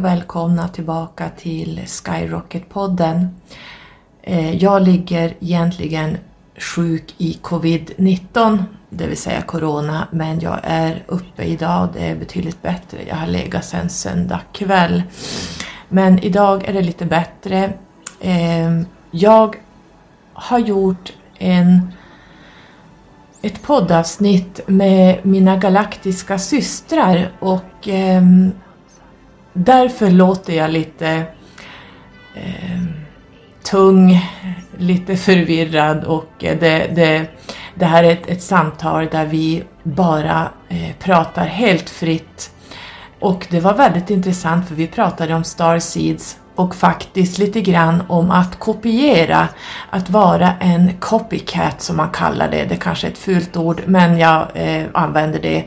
och välkomna tillbaka till Skyrocket-podden. Eh, jag ligger egentligen sjuk i covid-19, det vill säga corona, men jag är uppe idag och det är betydligt bättre. Jag har legat sedan söndag kväll. Men idag är det lite bättre. Ehm, jag har gjort en, ett poddavsnitt med mina galaktiska systrar och ehm, därför låter jag lite eh, tung, lite förvirrad och eh, det, det, det här är ett, ett samtal där vi bara eh, pratar helt fritt. Och det var väldigt intressant för vi pratade om star seeds och faktiskt lite grann om att kopiera, att vara en copycat som man kallar det. Det kanske är ett fult ord men jag eh, använder det.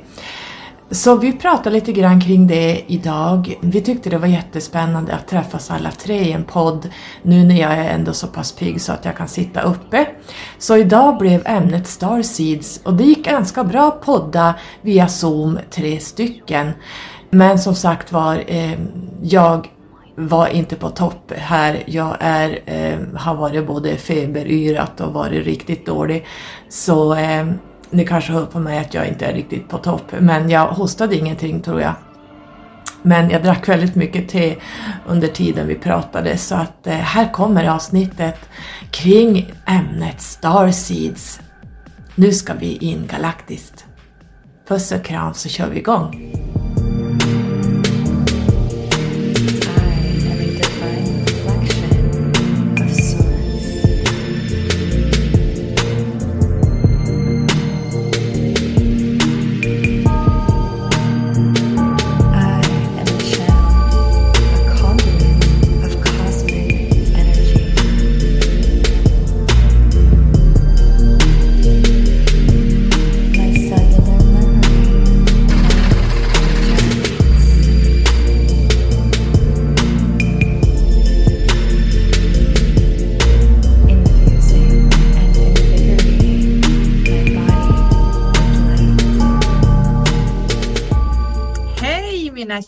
Så vi pratar lite grann kring det idag. Vi tyckte det var jättespännande att träffas alla tre i en podd nu när jag är ändå så pass pigg så att jag kan sitta uppe. Så idag blev ämnet Starseeds och det gick ganska bra att podda via Zoom, tre stycken. Men som sagt var, eh, jag var inte på topp här. Jag är, eh, har varit både feberyrat och varit riktigt dålig. Så eh, ni kanske hör på mig att jag inte är riktigt på topp. Men jag hostade ingenting tror jag. Men jag drack väldigt mycket te under tiden vi pratade så att eh, här kommer avsnittet kring ämnet Starseeds. Nu ska vi in galaktiskt. Puss och kram så kör vi igång.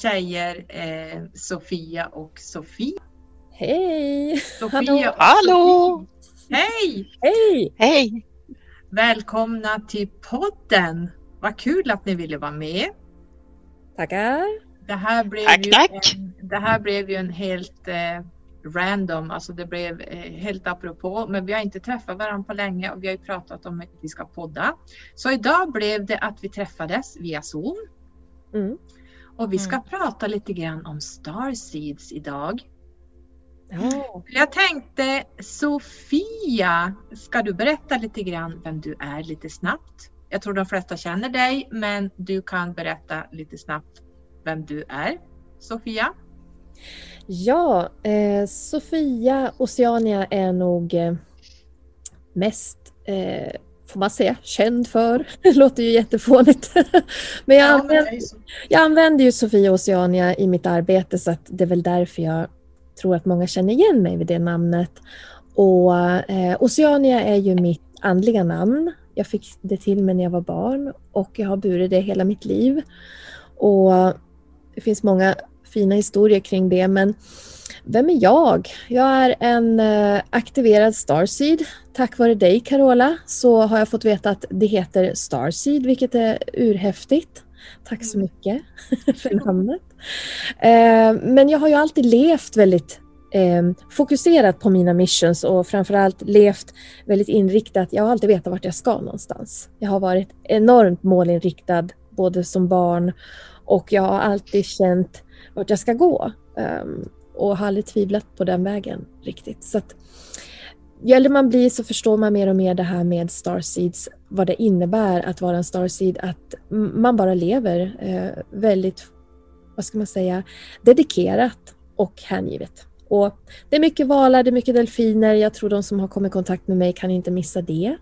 Tjejer eh, Sofia och Sofie. Hej! Sofia och Hallå! Sofie. Hej! Hej! Hej! Välkomna till podden. Vad kul att ni ville vara med. Tackar! Det här blev, Tack, ju, tack. En, det här blev ju en helt eh, random, alltså det blev eh, helt apropå. Men vi har inte träffat varandra på länge och vi har ju pratat om att vi ska podda. Så idag blev det att vi träffades via Zoom. Mm. Och vi ska prata lite grann om Starseeds idag. Ja. Jag tänkte Sofia, ska du berätta lite grann vem du är lite snabbt? Jag tror de flesta känner dig, men du kan berätta lite snabbt vem du är. Sofia? Ja, eh, Sofia Oceania är nog eh, mest, eh, får man säga, känd för. Det låter ju jättefånigt. Men jag, använder, jag använder ju Sofia Oceania i mitt arbete så att det är väl därför jag tror att många känner igen mig vid det namnet. Och eh, Oceania är ju mitt andliga namn Jag fick det till mig när jag var barn och jag har burit det hela mitt liv. Och det finns många fina historier kring det men vem är jag? Jag är en eh, aktiverad Starseed. Tack vare dig Carola så har jag fått veta att det heter Starseed vilket är urhäftigt. Tack så mycket för namnet. Eh, Men jag har ju alltid levt väldigt eh, fokuserat på mina missions och framförallt levt väldigt inriktat. Jag har alltid vetat vart jag ska någonstans. Jag har varit enormt målinriktad både som barn och jag har alltid känt vart jag ska gå. Och har aldrig tvivlat på den vägen riktigt. Så att, ju äldre man blir så förstår man mer och mer det här med Starseeds, vad det innebär att vara en Starseed, att man bara lever eh, väldigt, vad ska man säga, dedikerat och hängivet. Och det är mycket valar, det är mycket delfiner. Jag tror de som har kommit i kontakt med mig kan inte missa det.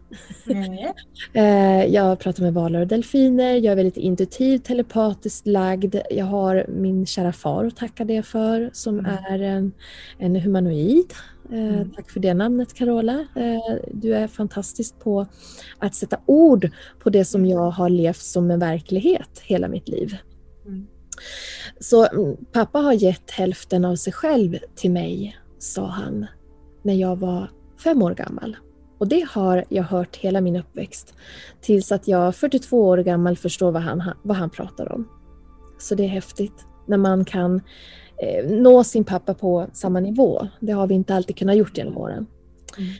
Eh, Jag pratar med valar och delfiner. Jag är väldigt intuitiv, telepatiskt lagd. Jag har min kära far att tacka det för som Mm. är en, en humanoid. Eh, Mm. Tack för det namnet Carola. Eh, Du är fantastisk på att sätta ord på det som jag har levt som en verklighet hela mitt liv. Så mm, pappa har gett hälften av sig själv till mig, sa han, när jag var fem år gammal. Och det har jag hört hela min uppväxt. Tills att jag 42 år gammal förstår vad han, vad han pratar om. Så det är häftigt när man kan eh, nå sin pappa på samma nivå. Det har vi inte alltid kunnat gjort genom åren. Mm.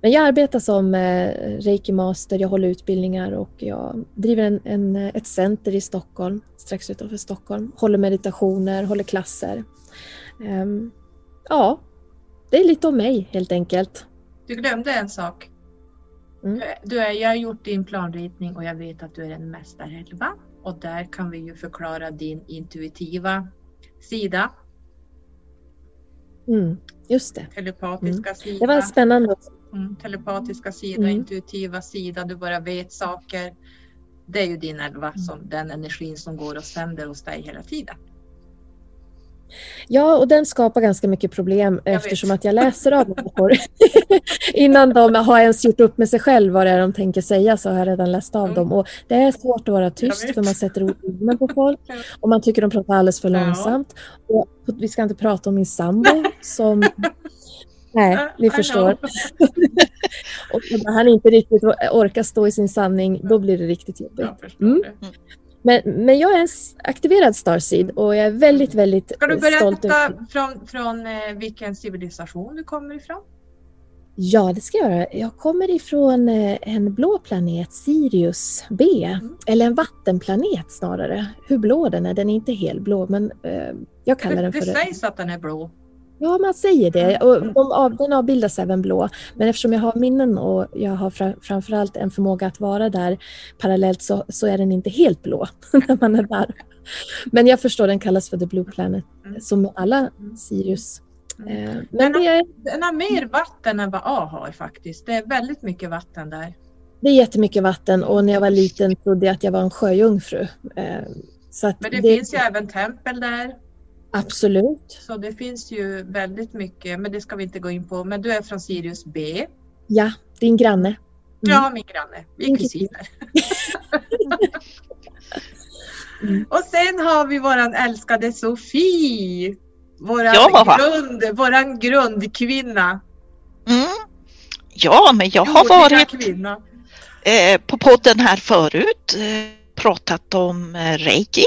Men jag arbetar som eh, reiki master, jag håller utbildningar och jag driver en, en, ett center i Stockholm, strax utanför Stockholm. Håller meditationer, håller klasser. Ehm, ja, det är lite om mig helt enkelt. Du glömde en sak. Mm. Du är, jag har gjort din planritning och jag vet att du är en mästarelva. Och där kan vi ju förklara din intuitiva sida, Mm, just det. telepatiska sida. Det var spännande. Mm, telepatiska sida, Mm. intuitiva sida, du bara vet saker. Det är ju din elva, som, den energin som går och sänder hos dig hela tiden. Ja, och den skapar ganska mycket problem Jag eftersom vet. att jag läser av människor. Innan de har ens gjort upp med sig själv vad det är de tänker säga så har jag redan läst av Mm. dem. Och det är svårt att vara tyst för man sätter ord i munnen på folk och man tycker de pratar alldeles för långsamt. Och vi ska inte prata om min sambo som... Nej, ni förstår. Och när han inte riktigt orkar stå i sin sanning, då blir det riktigt jobbigt. Mm. Men, men jag är en aktiverad Starseed och jag är väldigt, väldigt Ska du eh, stolt berätta från, från eh, vilken civilisation du kommer ifrån? Ja, det ska jag göra. Jag kommer ifrån eh, en blå planet, Sirius B. Mm. Eller en vattenplanet snarare. Hur blå den är, den är inte helblå men eh, jag kallar Det, den för det. sägs att den är blå. Ja, man säger det. Och de av, den avbildas även blå. Men eftersom jag har minnen och jag har fra, framförallt en förmåga att vara där parallellt så, så är den inte helt blå när man är där. Men jag förstår den kallas för The Blue Planet, Mm. som alla Mm. Sirius. Mm. Eh, Den men det är, Den har mer vatten än vad A har faktiskt. Det är väldigt mycket vatten där. det är jättemycket vatten och när jag var liten trodde jag att jag var en sjöjungfru. Eh, så Men det, finns ju även tempel där. Absolut. Så det finns ju väldigt mycket, men det ska vi inte gå in på. Men du är från Sirius B. Ja, din granne. Ja, min granne. Vi är kusiner. Mm. Och sen har vi våran älskade Sofie. Våran, Ja. grund, våran grundkvinna. Mm. Ja, men jag har Jordiga varit Kvinna. eh, på podden här förut, eh, pratat om eh, reiki.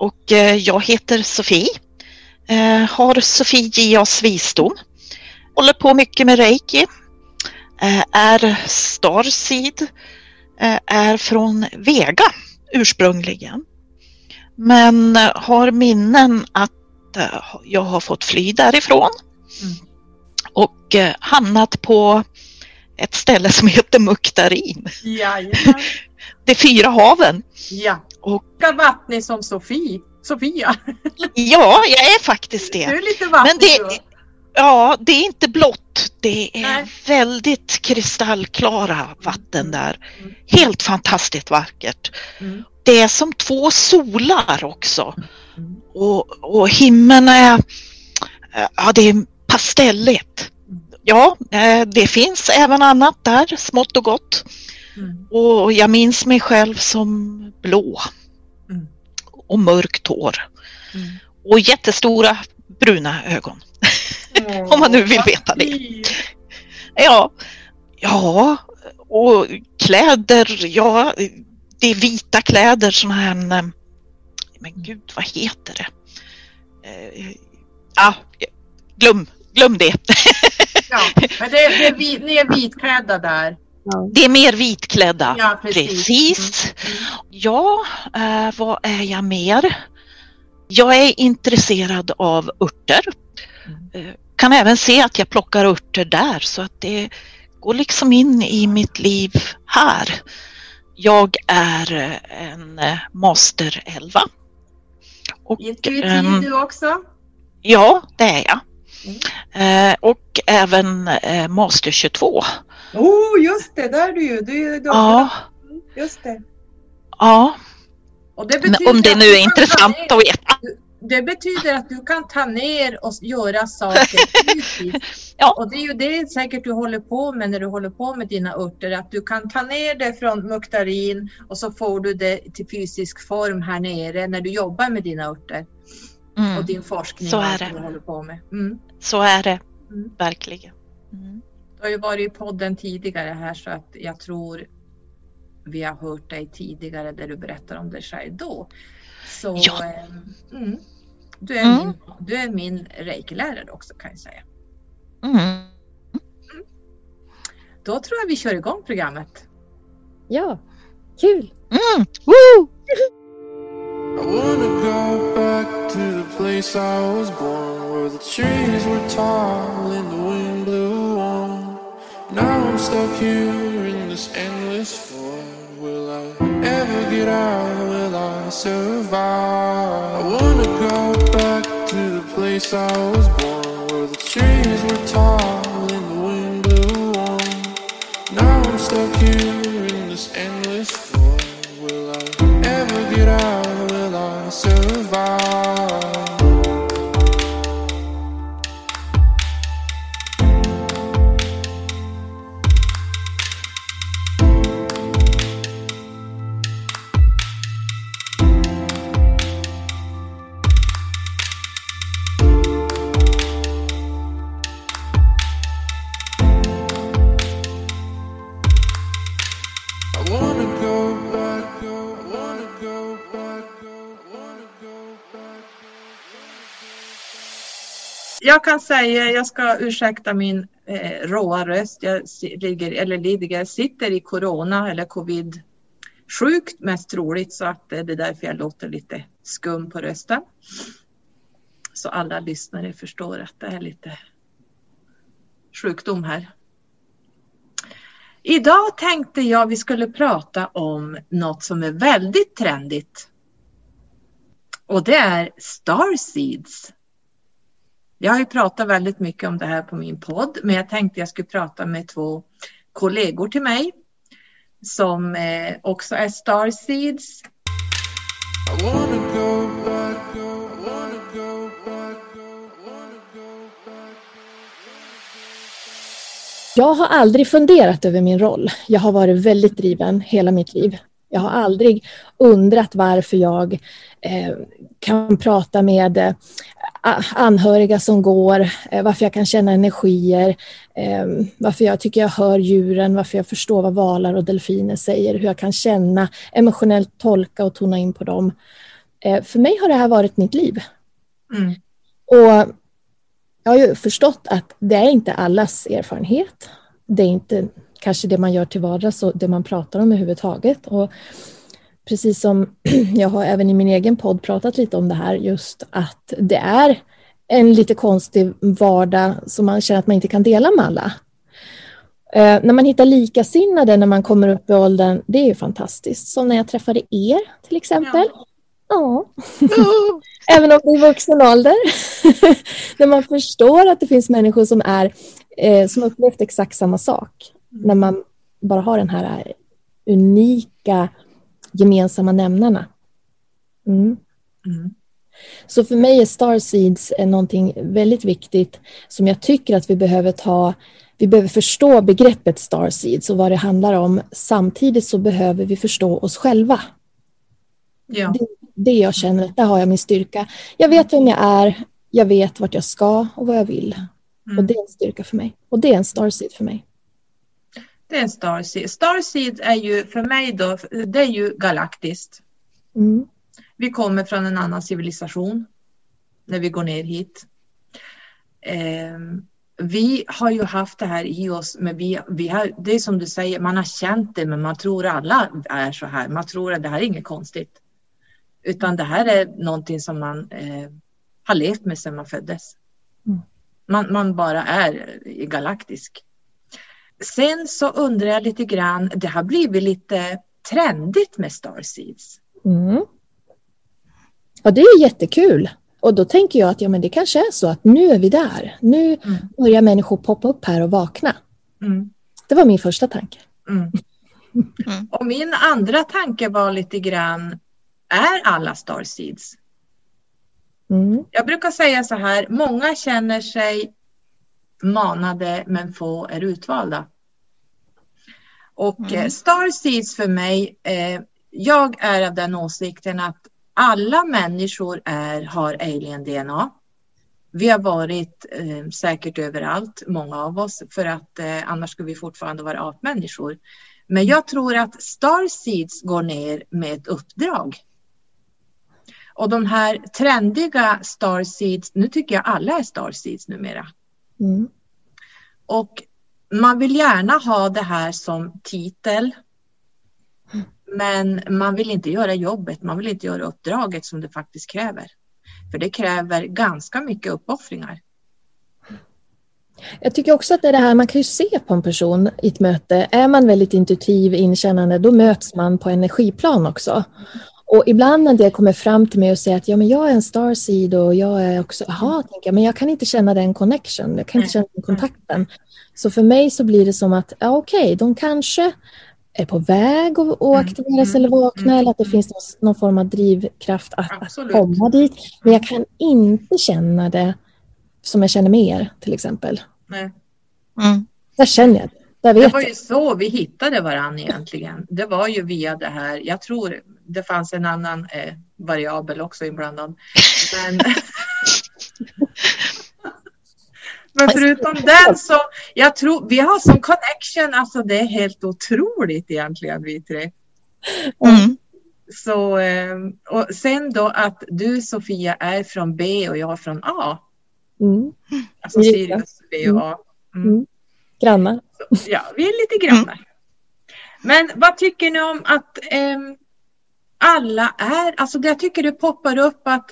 Och eh, jag heter Sofie, eh, har Sofie Gias visdom, håller på mycket med reiki, eh, är starseed, är från Vega ursprungligen. Men har minnen att jag har fått fly därifrån Mm. och hamnat på ett ställe som heter Muktarin. Jajamän. De fyra haven. Ja. Och- vattnig som Sofie. Sofia. Ja, jag är faktiskt Du det. är lite vattnig Men det, du. ja, det är inte blått. Det är Nej. väldigt kristallklara vatten där. Mm. Helt fantastiskt vackert. Mm. Det är som två solar också. Mm. Och, och himlen är, ja det är pastelligt. Mm. Ja, eh, det finns även annat där, smått och gott. Mm. Och jag minns mig själv som blå Mm. och mörkt hår Mm. och jättestora bruna ögon. Om man nu vill veta det. Ja, ja, och kläder, ja, det är vita kläder, såna här, eh, men gud, vad heter det? Eh, Ja, glöm, glöm det. Ja, men det, det ni är vitklädda där. Det är mer vitklädda. Ja, precis. Precis. Mm. Mm. Ja, eh, vad är jag mer? Jag är intresserad av örter. Eh, kan även se att jag plockar örter där så att det går liksom in i mitt liv här. Jag är eh, en master 11. Och, Intuitiv ehm, du också? ja, det är jag. Eh, och även master 22. Oh, just det, där är du ju. Du är Ja, Just det. ja. Och det Men betyder om det nu är intressant ner- att veta. Det betyder att du kan ta ner och göra saker fysiskt. Ja. Och det är ju det säkert du håller på med när du håller på med dina örter. Att du kan ta ner det från muktarin och så får du det till fysisk form här nere när du jobbar med dina örter och Mm, din forskning. Så och är det. Du håller på med. Mm. så är det Mm. verkligen. Mm. Du har ju varit i podden tidigare här så att jag tror vi har hört dig tidigare där du berättar om dig själv då. Så Ja. eh, mm, du, är Mm. min, du är min reiklärare också kan jag säga. Mm. Då tror jag vi kör igång programmet. Ja, kul! Mm. Woo! I wanna go back to the place I was born, where the trees were tall and the stuck here in this endless void. Will I ever get out? Will I survive? I wanna go back to the place I Jag säga, jag ska ursäkta min eh, råa röst. Jag ligger, eller ligger, sitter i corona eller covid sjukt mest troligt så att eh, det är därför jag låter lite skum på rösten. Så alla lyssnare förstår att det är lite sjukdom här. Idag tänkte jag vi skulle prata om något som är väldigt trendigt. Och det är starseeds. Jag har ju pratat väldigt mycket om det här på min podd, men jag tänkte jag skulle prata med två kollegor till mig som eh, också är starseeds. Jag har aldrig funderat över min roll. Jag har varit väldigt driven hela mitt liv. Jag har aldrig undrat varför jag eh, kan prata med eh, anhöriga som går, eh, varför jag kan känna energier, eh, varför jag tycker jag hör djuren, varför jag förstår vad valar och delfiner säger, hur jag kan känna, emotionellt tolka och tona in på dem. Eh, för mig har det här varit mitt liv. Mm. Och jag har ju förstått att det är inte allas erfarenhet. Det är inte kanske det man gör till vardags och det man pratar om överhuvudtaget. Och precis som jag har även i min egen podd pratat lite om det här, just att det är en lite konstig vardag som man känner att man inte kan dela med alla. Eh, när man hittar likasinnade när man kommer upp i åldern, det är ju fantastiskt. Som när jag träffade er till exempel. Ja. Även om det är vuxen ålder. när man förstår att det finns människor som är eh, som upplevt exakt samma sak. När man bara har den här unika gemensamma nämnarna. Mm. Mm. Så för mig är Starseeds är någonting väldigt viktigt som jag tycker att vi behöver ta vi behöver förstå begreppet starseeds och vad det handlar om. Samtidigt så behöver vi förstå oss själva. Ja. Det, det jag känner att där har jag min styrka. Jag vet vem jag är, jag vet vart jag ska och vad jag vill. Och Mm. det är en styrka för mig. Och det är en starseed för mig. Det är en starseed. Starseed är ju för mig då, det är ju galaktiskt. Mm. Vi kommer från en annan civilisation när vi går ner hit. Ehm, vi har ju haft det här i oss, men vi, vi har, det är som du säger, man har känt det, men man tror alla är så här. Man tror att det här är inget konstigt. Utan det här är någonting som man eh, har levt med sedan man föddes. Mm. Man, man bara är galaktisk. Sen så undrar jag lite grann, det har blivit lite trendigt med starseeds. Mm. Ja, det är jättekul. Och då tänker jag att ja, men det kanske är så att nu är vi där. Nu Mm. börjar människor poppa upp här och vakna. Mm. Det var min första tanke. Mm. Mm. Och min andra tanke var lite grann, är alla starseeds? Mm. Jag brukar säga så här, många känner sig manade men få är utvalda. Och Mm. eh, starseeds för mig, eh, jag är av den åsikten att alla människor är, har alien-DNA. Vi har varit eh, säkert överallt, många av oss, för att eh, annars skulle vi fortfarande vara apmänniskor. Men jag tror att starseeds går ner med ett uppdrag. Och de här trendiga starseeds, nu tycker jag alla är starseeds numera. Mm. Och man vill gärna ha det här som titel. Men man vill inte göra jobbet, man vill inte göra uppdraget som det faktiskt kräver. För det kräver ganska mycket uppoffringar. Jag tycker också att det är det här, man kan ju se på en person i ett möte. Är man väldigt intuitiv, inkännande, då möts man på energiplan också. Och ibland när det kommer fram till mig och säger att ja, men jag är en starseed och jag är också, jaha, tänker jag, men jag kan inte känna den connection, jag kan inte känna den kontakten. Så för mig så blir det som att, ja okej, de kanske är på väg att att Mm, aktiveras mm, eller vakna mm, eller att det mm. finns någon, någon form av drivkraft att, att komma dit. Men jag kan inte känna det som jag känner med er till exempel. Nej. Mm. Där känner jag det. Där Det vet var jag. ju så vi hittade varandra egentligen. Det var ju via det här. Jag tror det fanns en annan eh, variabel också inblandad. Men, Men förutom den så, jag tror, vi har som connection, alltså det är helt otroligt egentligen vi tre. Mm. Så, eh, och sen då att du Sofia är från B och jag från A. Mm. Alltså det. Sirius B och A. Mm. Mm. Grannar. Ja, vi är lite grannar. Men vad tycker ni om att ehm, alla är, alltså jag tycker det poppar upp att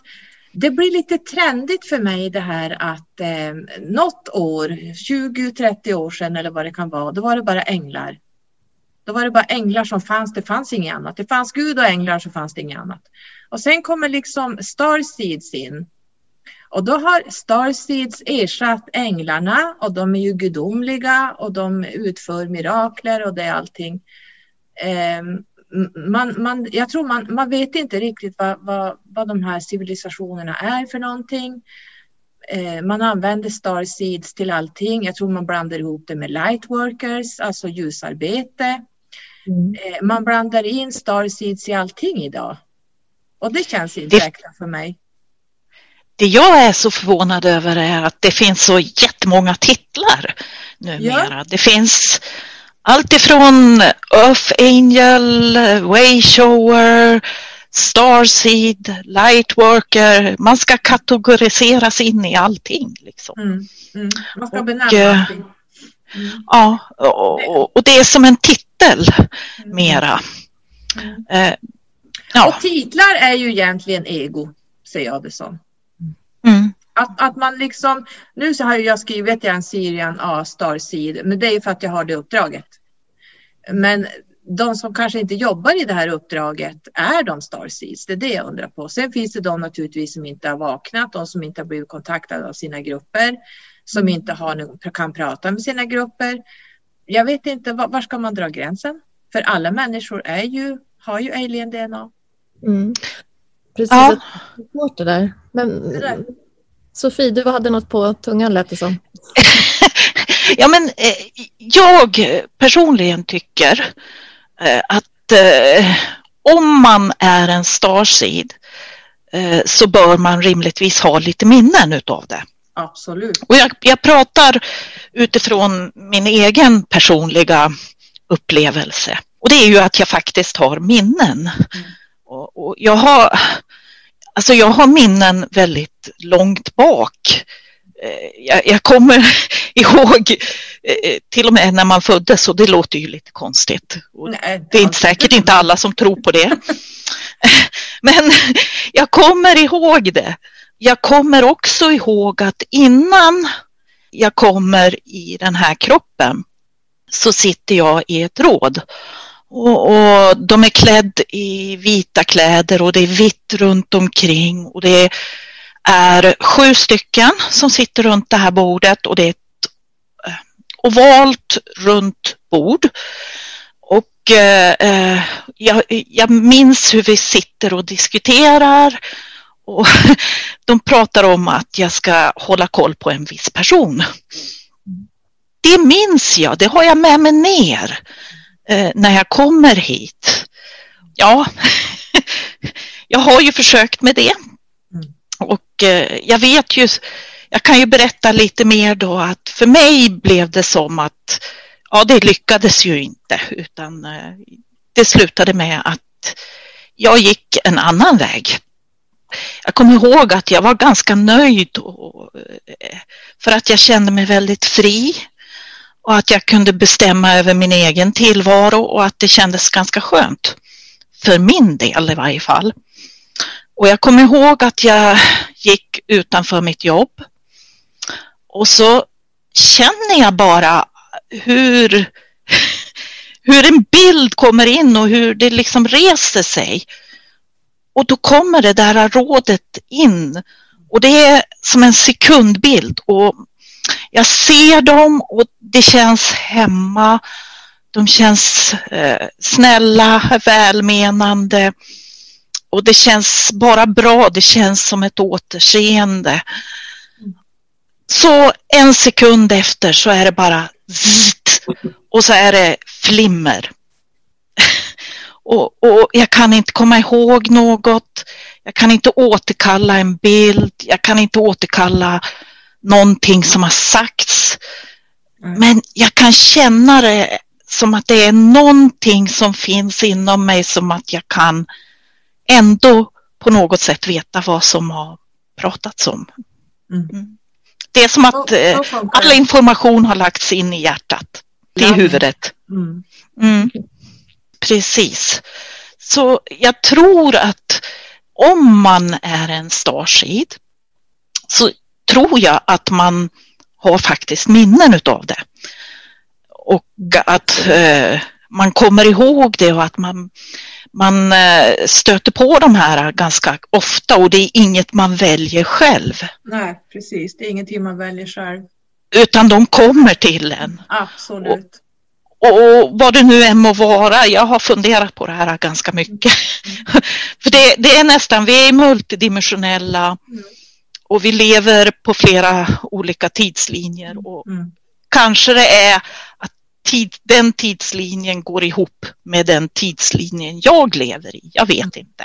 det blir lite trendigt för mig det här att eh, något år, 20-30 år sedan eller vad det kan vara, då var det bara änglar. Då var det bara änglar som fanns, det fanns inget annat. Det fanns Gud och änglar så fanns det inget annat. Och sen kommer liksom Starseeds in. Och då har Starseeds ersatt änglarna och de är ju gudomliga och de utför mirakler och det är allting. Ehm, man, man, jag tror man, man vet inte riktigt vad, vad, vad de här civilisationerna är för någonting. Eh, man använder Starseeds till allting. Jag tror man blandar ihop det med lightworkers, alltså ljusarbete. Mm. Eh, man blandar in Starseeds i allting idag. Och det känns inte rätt för mig. Det jag är så förvånad över är att det finns så jättemånga titlar numera. Det finns allt ifrån Earth Angel, Wayshower, Starseed, Lightworker. Man ska kategoriseras in i allting. Liksom. Mm, mm. Man ska benämna eh, allting. Mm. Ja, och, och- och det är som en titel Mm. mera. Mm. Eh, ja, Och titlar är ju egentligen ego, ser jag det som. mm, Att, att man liksom, nu så har jag skrivit att jag är en Syrian A Starseed, men det är ju för att jag har det uppdraget. Men de som kanske inte jobbar i det här uppdraget, är de Starseeds? Det är det jag undrar på. Sen finns det de naturligtvis som inte har vaknat, de som inte har blivit kontaktade av sina grupper, som inte har, någon- kan prata med sina grupper. Jag vet inte, var, var ska man dra gränsen? För alla människor är ju, har ju alien-DNA. Mm. Precis, Ja. det är svårt det där. Men Det där. Sofie, du hade något på tungan lät det som. Ja, men eh, jag personligen tycker eh, att eh, om man är en starseed eh, så bör man rimligtvis ha lite minnen utav det. Absolut. Och jag, jag pratar utifrån min egen personliga upplevelse. Och det är ju att jag faktiskt har minnen. Och, och jag, har, alltså jag har minnen väldigt långt bak. Eh, Jag, jag kommer ihåg eh, till och med när man föddes och det låter ju lite konstigt. Nej, det är inte säkert inte alla som tror på det. Men jag kommer ihåg det. Jag kommer också ihåg att innan jag kommer i den här kroppen så sitter jag i ett råd. Och, och de är klädda i vita kläder och det är vitt runt omkring och det är sju stycken som sitter runt det här bordet och det är ett eh, ovalt runt bord. Och eh, eh, jag, jag minns hur vi sitter och diskuterar och de pratar om att jag ska hålla koll på en viss person. Det minns jag, det har jag med mig ner eh, när jag kommer hit. Ja, jag har ju försökt med det. Och eh, jag vet ju, jag kan ju berätta lite mer då att för mig blev det som att, ja det lyckades ju inte utan eh, det slutade med att jag gick en annan väg. Jag kommer ihåg att jag var ganska nöjd och, eh, för att jag kände mig väldigt fri och att jag kunde bestämma över min egen tillvaro och att det kändes ganska skönt. För min del i varje fall. Och jag kommer ihåg att jag gick utanför mitt jobb och så känner jag bara hur, hur en bild kommer in och hur det liksom reser sig. Och då kommer det där rådet in och det är som en sekundbild och jag ser dem och det känns hemma. De känns eh, snälla, välmenande och det känns bara bra. Det känns som ett återseende. Så en sekund efter så är det bara zzzt, och så är det flimmer. Och, och jag kan inte komma ihåg något. Jag kan inte återkalla en bild. Jag kan inte återkalla någonting som har sagts. Men jag kan känna det som att det är någonting som finns inom mig som att jag kan ändå på något sätt veta vad som har pratats om. Mm. Det är som att eh, all information har lagts in i hjärtat, i huvudet. Mm. Mm. Precis. Så jag tror att om man är en starseed så tror jag att man har faktiskt minnen utav det. Och att eh, man kommer ihåg det och att man, man eh, stöter på de här ganska ofta och det är inget man väljer själv. Nej, precis. Det är ingenting man väljer själv. Utan de kommer till en. Absolut. Och vad det nu än må vara, jag har funderat på det här ganska mycket. För det, det är nästan, vi är multidimensionella och vi lever på flera olika tidslinjer. Och Mm. kanske det är att tid, den tidslinjen går ihop med den tidslinjen jag lever i. Jag vet inte.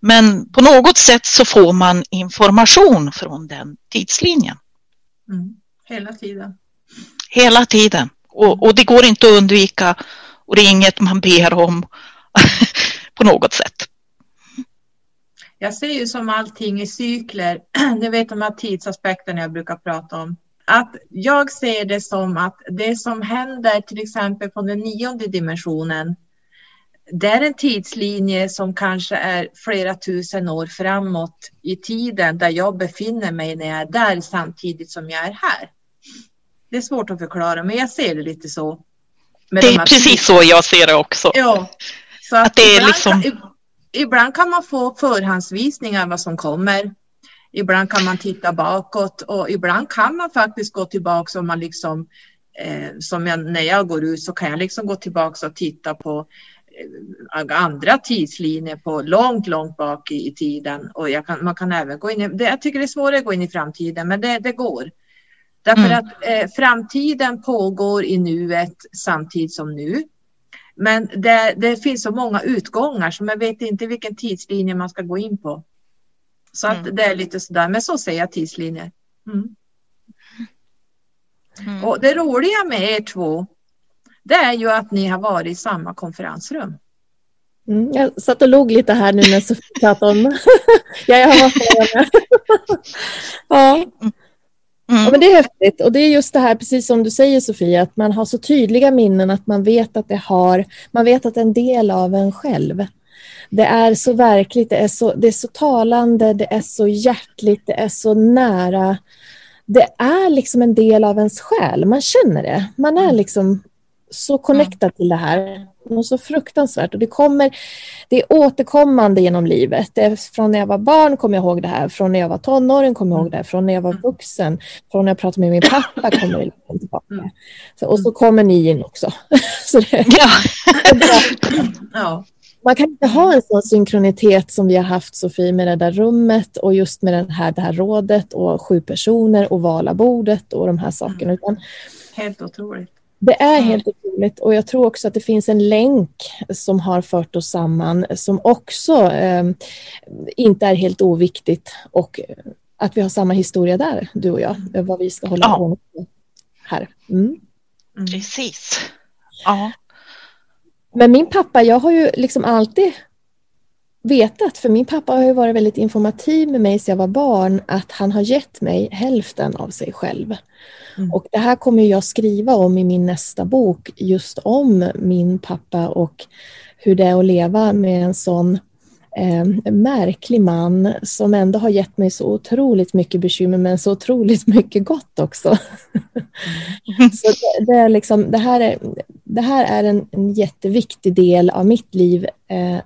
Men på något sätt så får man information från den tidslinjen Mm. Hela tiden. hela tiden. Och, och det går inte att undvika och det är inget man ber om på något sätt. Jag ser ju som allting i cykler, ni vet de här tidsaspekterna jag brukar prata om. Att jag ser det som att det som händer till exempel på den nionde dimensionen, det är en tidslinje som kanske är flera tusen år framåt i tiden där jag befinner mig när jag är där samtidigt som jag är här. Det är svårt att förklara, men jag ser det lite så. Det de är här precis så jag ser det också. Ja. Så att, Att det är ibland, liksom- ibland kan man få förhandsvisningar vad som kommer. Ibland kan man titta bakåt och ibland kan man faktiskt gå tillbaka om man liksom eh, som jag, när jag går ut så kan jag liksom gå tillbaka och titta på eh, andra tidslinjer på långt, långt bak i, i tiden och kan, man kan även gå in i, det, jag tycker det är svårare att gå in i framtiden men det, det går. Därför Mm. att eh, framtiden pågår i nuet samtidigt som nu. Men det, det finns så många utgångar så man vet inte vilken tidslinje man ska gå in på. Så att Mm. det är lite sådär, men så ser jag tidslinjer. Mm. Mm. Och det roliga med er två, det är ju att ni har varit i samma konferensrum. Mm, jag satt och log lite här nu när Sofie pratade om... ja, jag har varit med. ja. Ja, Mm. men det är häftigt. Och det är just det här, precis som du säger Sofia, att man har så tydliga minnen att man vet att det har... Man vet att det är en del av en själv. Det är så verkligt, det är så, det är så talande, det är så hjärtligt, det är så nära. Det är liksom en del av ens själ, man känner det. Man är liksom så connectad till det här. Och så fruktansvärt. Och det kommer, det är återkommande genom livet. Det är från när jag var barn kommer jag ihåg det här. Från när jag var tonåring kommer jag ihåg det här. Från när jag var vuxen. Från när jag pratade med min pappa kommer det liksom tillbaka. Mm. Så, och så kommer ni in också. så det, Ja. Ja, man kan inte ha en sån synkronitet som vi har haft Sofie med det där rummet och just med den här, det här rådet och sju personer och valabordet och de här sakerna. Utan helt otroligt. Det är helt otroligt och jag tror också att det finns en länk som har fört oss samman som också eh, inte är helt oviktigt och eh, att vi har samma historia där, du och jag, eh, vad vi ska hålla Ja. på med här. Mm. Mm. Precis. Ja. Men min pappa, jag har ju liksom alltid vetat, för min pappa har varit väldigt informativ med mig sedan jag var barn, att han har gett mig hälften av sig själv. Mm. Och det här kommer jag skriva om i min nästa bok, just om min pappa och hur det är att leva med en sån eh, märklig man som ändå har gett mig så otroligt mycket bekymmer men så otroligt mycket gott också. så det, det, är liksom, det här är, det här är en, en jätteviktig del av mitt liv. Eh,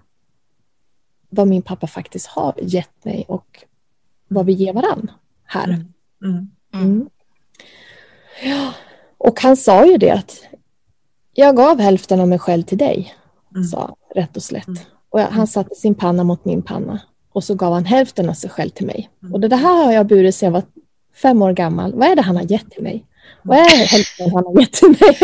vad min pappa faktiskt har gett mig och vad vi ger varann här. Mm. Mm. Mm. Ja, och han sa ju det att jag gav hälften av mig själv till dig, Mm. sa rätt och slätt. Mm. Och han satte sin panna mot min panna och så gav han hälften av sig själv till mig. Mm. Och det här har jag burit sedan jag var fem år gammal. Vad är det han har gett till mig? Vad är hälften han har gett till mig?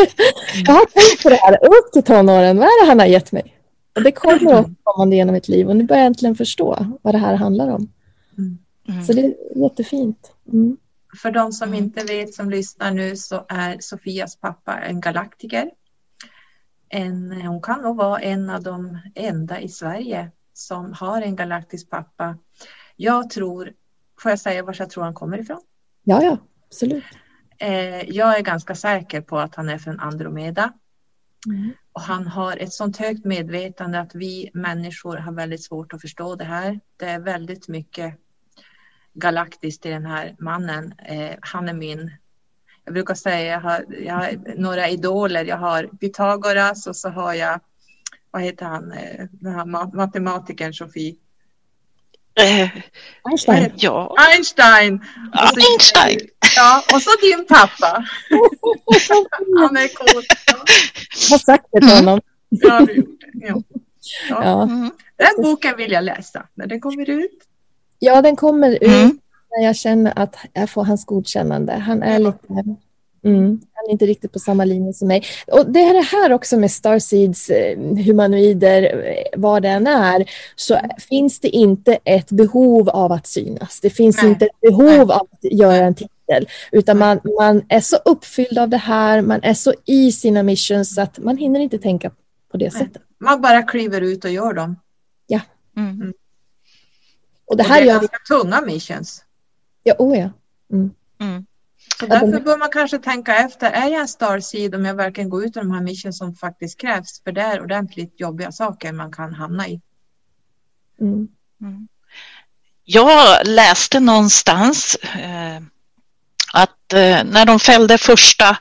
Jag har tänkt på det här upp till tonåren. Vad är det han har gett mig? Och det kommer återkommande genom mitt liv och nu börjar jag äntligen förstå vad det här handlar om. Mm. Så det är jättefint. Mm. För de som inte vet som lyssnar nu så är Sofias pappa en galaktiker. En, hon kan nog vara en av de enda i Sverige som har en galaktisk pappa. Jag tror, får jag säga var jag tror han kommer ifrån? Ja, ja, absolut. Eh, jag är ganska säker på att han är från Andromeda. Mm. Och han har ett sånt högt medvetande att vi människor har väldigt svårt att förstå det här. Det är väldigt mycket galaktiskt i den här mannen. Eh, han är min, jag brukar säga, jag har, jag har några idoler. Jag har Pythagoras och så har jag, vad heter han, eh, den här matematikern Sofie? Eh, Einstein. ja. Einstein! Och så- Einstein. Ja, och så din pappa. Han är cool. Ja, Jag har sagt det till honom. det har du gjort. Ja. Ja. Ja. Mm. Den boken vill jag läsa när den kommer ut. ja, den kommer ut Mm. när jag känner att jag får hans godkännande. Han är lite... Mm, han är inte riktigt på samma linje som mig. Och det är det här också med Starseeds eh, humanoider, eh, vad det än är, så finns det inte ett behov av att synas. Det finns Nej. inte ett behov av att göra en titel, utan man, man är så uppfylld av det här, man är så i sina missions att man hinner inte tänka på det Nej. sättet. Man bara kliver ut och gör dem. Mm. Och det Och här det är gör tunga missions. Ja, oh ja. Mm. Mm. Så därför bör man kanske tänka efter, är jag en starseed om jag verkligen går ut i de här missions som faktiskt krävs? För det är ordentligt jobbiga saker man kan hamna i. Mm. Mm. Jag läste någonstans eh, att eh, när de fällde första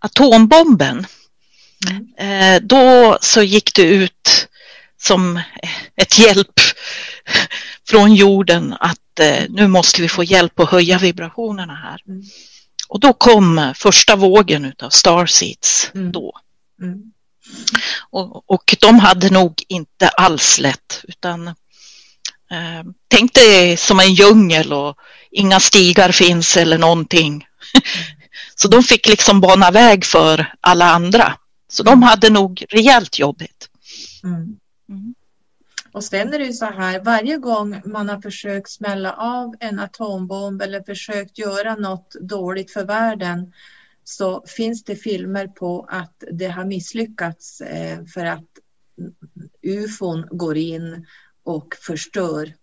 atombomben eh, då så gick det ut som ett hjälp från jorden att eh, nu måste vi få hjälp att höja vibrationerna här. Mm. Och då kom första vågen utav Starseeds Mm. då. Mm. Och, och de hade nog inte alls lätt utan eh, tänk dig som en djungel och inga stigar finns eller någonting. Så de fick liksom bana väg för alla andra. Så de hade nog rejält jobbigt. Mm. Och sen är det ju så här, varje gång man har försökt smälla av en atombomb eller försökt göra något dåligt för världen så finns det filmer på att det har misslyckats eh, för att ufon går in och förstör.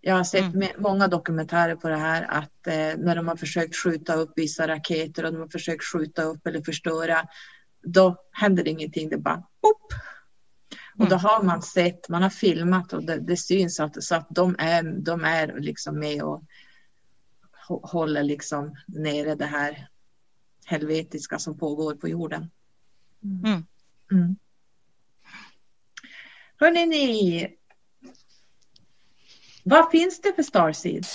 Jag har sett Mm. många dokumentärer på det här att eh, när de har försökt skjuta upp vissa raketer och de har försökt skjuta upp eller förstöra då händer ingenting, det bara pop. Och då har man sett, man har filmat och det, det syns att, så att de är, de är liksom med och hå- håller liksom nere det här helvetiska som pågår på jorden. Mm. Mm. Hörrni ni, vad finns det för Starseed?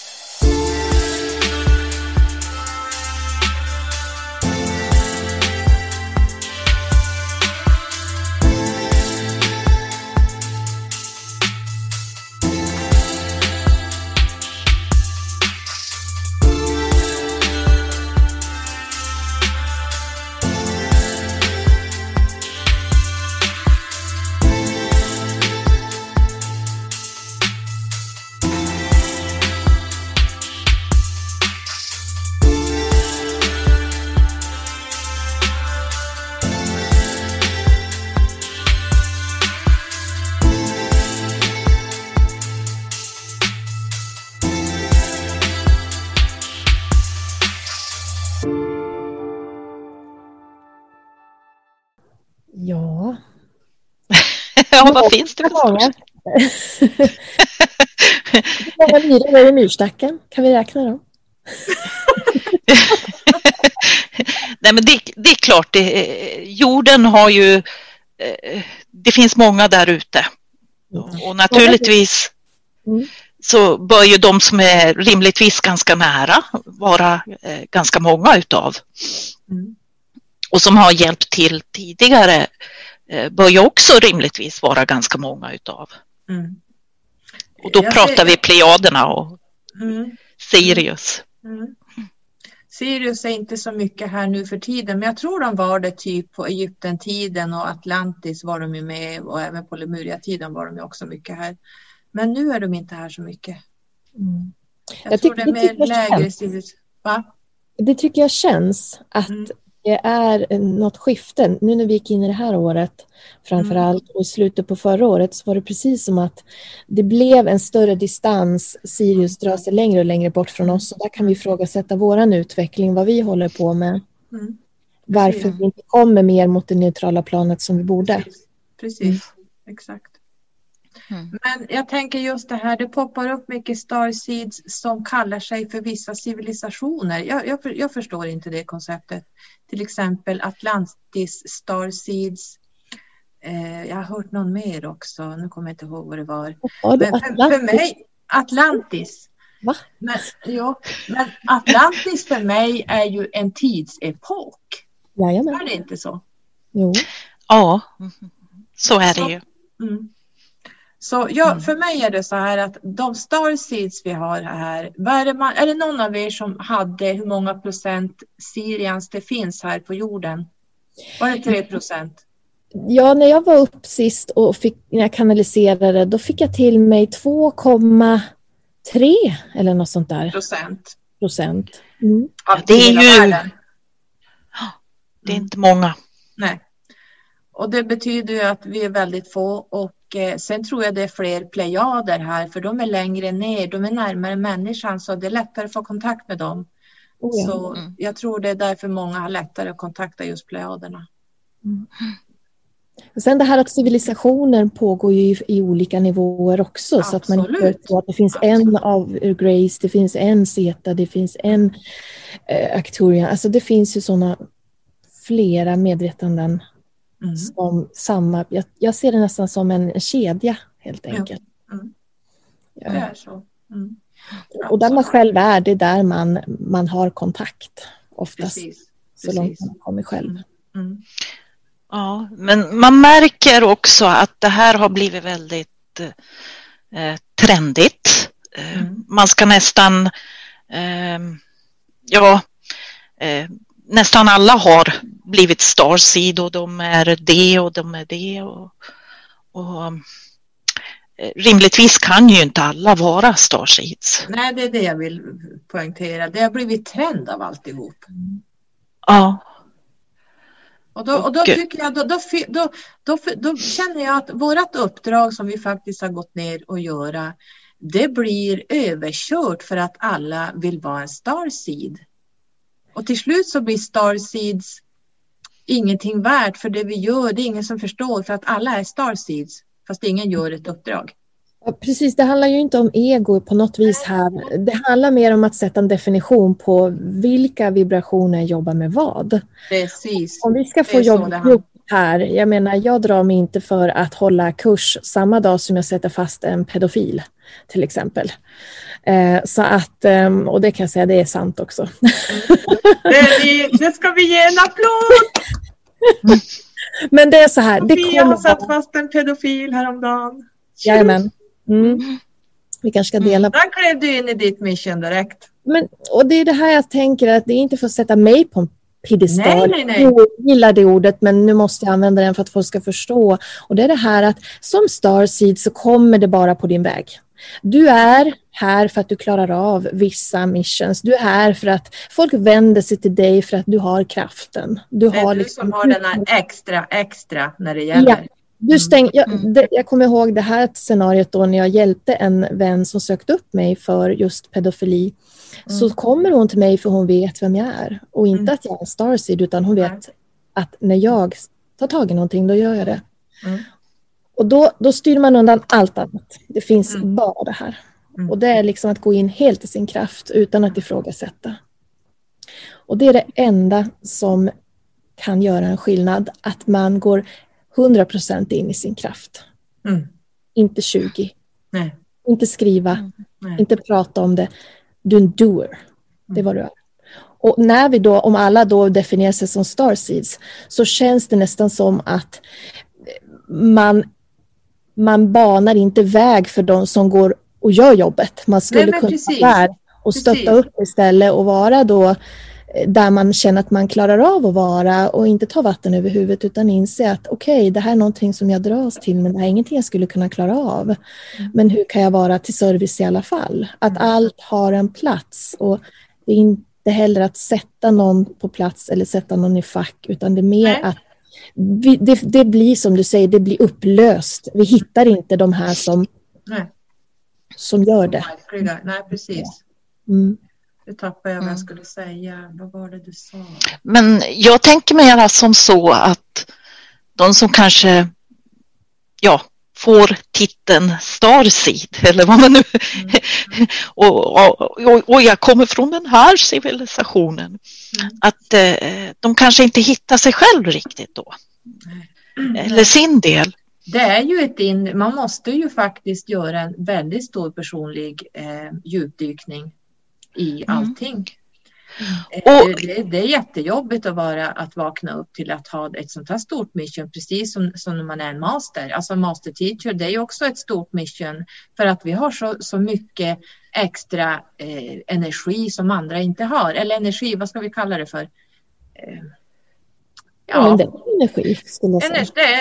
Ja, vad finns det för sorts? Hur många myror är det i myrstacken? Kan vi räkna dem? Nej, men det, det är klart, det, jorden har ju, eh, det finns många där ute. Och naturligtvis Mm. så bör ju de som är rimligtvis ganska nära vara eh, ganska många utav. Mm. Och som har hjälpt till tidigare bör ju också rimligtvis vara ganska många utav. Mm. Och då Jag pratar ser- vi Plejaderna och Mm. Sirius. Mm. Sirius är inte så mycket här nu för tiden, men jag tror de var det typ på Egypten-tiden och Atlantis var de ju med och även på Lemuria-tiden var de ju också mycket här. Men nu är de inte här så mycket. Mm. Jag, Jag tror det är mer lägre civilis... Va? Det tycker jag känns att Mm. Det är något skifte. Nu när vi gick in i det här året framför Mm. allt och i slutet på förra året så var det precis som att det blev en större distans. Sirius drar sig längre och längre bort från oss och där kan vi ifrågasätta våran utveckling, vad vi håller på med. Mm. Varför vi inte kommer mer mot det neutrala planet som vi borde. Precis, Precis. exakt. Mm. Men jag tänker just det här, det poppar upp mycket starseeds som kallar sig för vissa civilisationer. Jag, jag, jag förstår inte det konceptet. Till exempel Atlantis starseeds. Eh, jag har hört någon mer också, nu kommer jag inte ihåg vad det var. Ja, det, Men för, för mig, Atlantis. Va? Men, jo, men Atlantis för mig är ju en tidsepok. Jajamän. Är det inte så? Jo. Ja, så är det ju. Mm. Så ja, Mm. för mig är det så här att de starseeds vi har här, är, det man, är det någon av er som hade hur många procent Sirians det finns här på jorden? Var det 3 procent? Ja, när jag var upp sist och fick, när jag kanaliserade, då fick jag till mig 2,3 eller något sånt där procent? procent. Mm. Av det är ju-? Det är inte många. Nej. Och det betyder ju att vi är väldigt få och eh, sen tror jag det är fler plejader här för de är längre ner, de är närmare människan så det är lättare att få kontakt med dem. Oh, ja. Så Mm. jag tror det är därför många har lättare att kontakta just plejaderna. Och sen det här att civilisationen pågår ju i, i olika nivåer också. Så att man inte Absolut. tror att det finns en av Grace, det finns en Zeta, det finns en eh, Arcturian. Alltså det finns ju sådana flera medvetanden Mm. som samma. Jag, jag ser det nästan som en kedja helt Ja. enkelt. Mm. Ja. Det är så. Mm. Och där man själv är, det är där man, man har kontakt oftast. Precis. Så långt man kommer själv. Mm. Ja, men man märker också att det här har blivit väldigt eh, trendigt. Eh, Mm. Man ska nästan, eh, ja, eh, nästan alla har blivit Starseed och de är det och de är det. Och, och, eh, rimligtvis kan ju inte alla vara Starseeds. Nej, det är det jag vill poängtera. Det har blivit trend av alltihop. Ja, Och då, och då tycker jag, då, då, då, då känner jag att vårt uppdrag som vi faktiskt har gått ner och göra, det blir överkört för att alla vill vara en starseed. Och till slut så blir starseeds ingenting värt för det vi gör, det är ingen som förstår för att alla är starseeds fast ingen gör ett uppdrag. Ja, precis, det handlar ju inte om ego på något vis här. Det handlar mer om att sätta en definition på vilka vibrationer jobbar med vad. Precis. Om vi ska få jobba ihop här, jag menar jag drar mig inte för att hålla kurs samma dag som jag sätter fast en pedofil till exempel. Eh, så att, ehm, och det kan jag säga, det är sant också. Det, det ska vi ge en applåd! Men det är så här, det Sofia har kommer satt fast en pedofil häromdagen. jajamän. Mm. Vi kanske ska dela Där klev du in i ditt mission direkt. Men, och det är det här jag tänker att det är inte för att sätta mig på en piedestal. Nej, nej, nej. Jag gillar det ordet men nu måste jag använda den för att folk ska förstå. Och det är det här att som starseed så kommer det bara på din väg. Du är här för att du klarar av vissa missions. Du är här för att folk vänder sig till dig för att du har kraften. Du Det har är du liksom- som har den här extra, extra när det gäller. du stäng, jag, Mm. det, jag kommer ihåg det här scenariot då när jag hjälpte en vän som sökte upp mig för just pedofili. Så kommer hon till mig för hon vet vem jag är. Och inte Mm. att jag är en starseed utan hon vet Nej. att när jag tar tag i någonting då gör jag det. Mm. Och då, då styr man undan allt annat. Det finns Mm. bara det här. Mm. Och det är liksom att gå in helt i sin kraft utan att ifrågasätta. Och det är det enda som kan göra en skillnad. Att man går 100% in i sin kraft. Mm. Inte 20. Nej. Inte skriva, Nej. inte prata om det. Du är en doer. Det är vad du är. Och när vi då, om alla då definierar sig som starseeds, så känns det nästan som att man, man banar inte väg för de som går och gör jobbet. Man skulle Nej, kunna precis. vara där och stötta Precis. upp istället och vara då eh, där man känner att man klarar av att vara och inte ta vatten över huvudet utan inse att okej, det här är någonting som jag dras till men det här är ingenting jag skulle kunna klara av. Mm. Men hur kan jag vara till service i alla fall? Att allt har en plats och det är inte heller att sätta någon på plats eller sätta någon i fack utan det är mer att vi, det, det blir som du säger, det blir upplöst. Vi hittar inte de här som, Nej. som gör det. Nej, precis. Mm. Nu tappade jag vad jag Mm. skulle säga. Vad var det du sa? Men jag tänker mer som så att de som kanske ja, får titeln Starseed eller vad man nu... och, och, och, och jag kommer från den här civilisationen. Mm. Att eh, de kanske inte hittar sig själv riktigt då. Eller sin del. Det är ju ett in, man måste ju faktiskt göra en väldigt stor personlig eh, djupdykning i Mm. allting. Eh, Och- det, det är jättejobbigt att, vara, att vakna upp till att ha ett sånt här stort mission, precis som, som när man är en master. Alltså master teacher, det är också ett stort mission för att vi har så, så mycket extra eh, energi som andra inte har. Eller energi, vad ska vi kalla det för? Eh, Ja. Men det är energi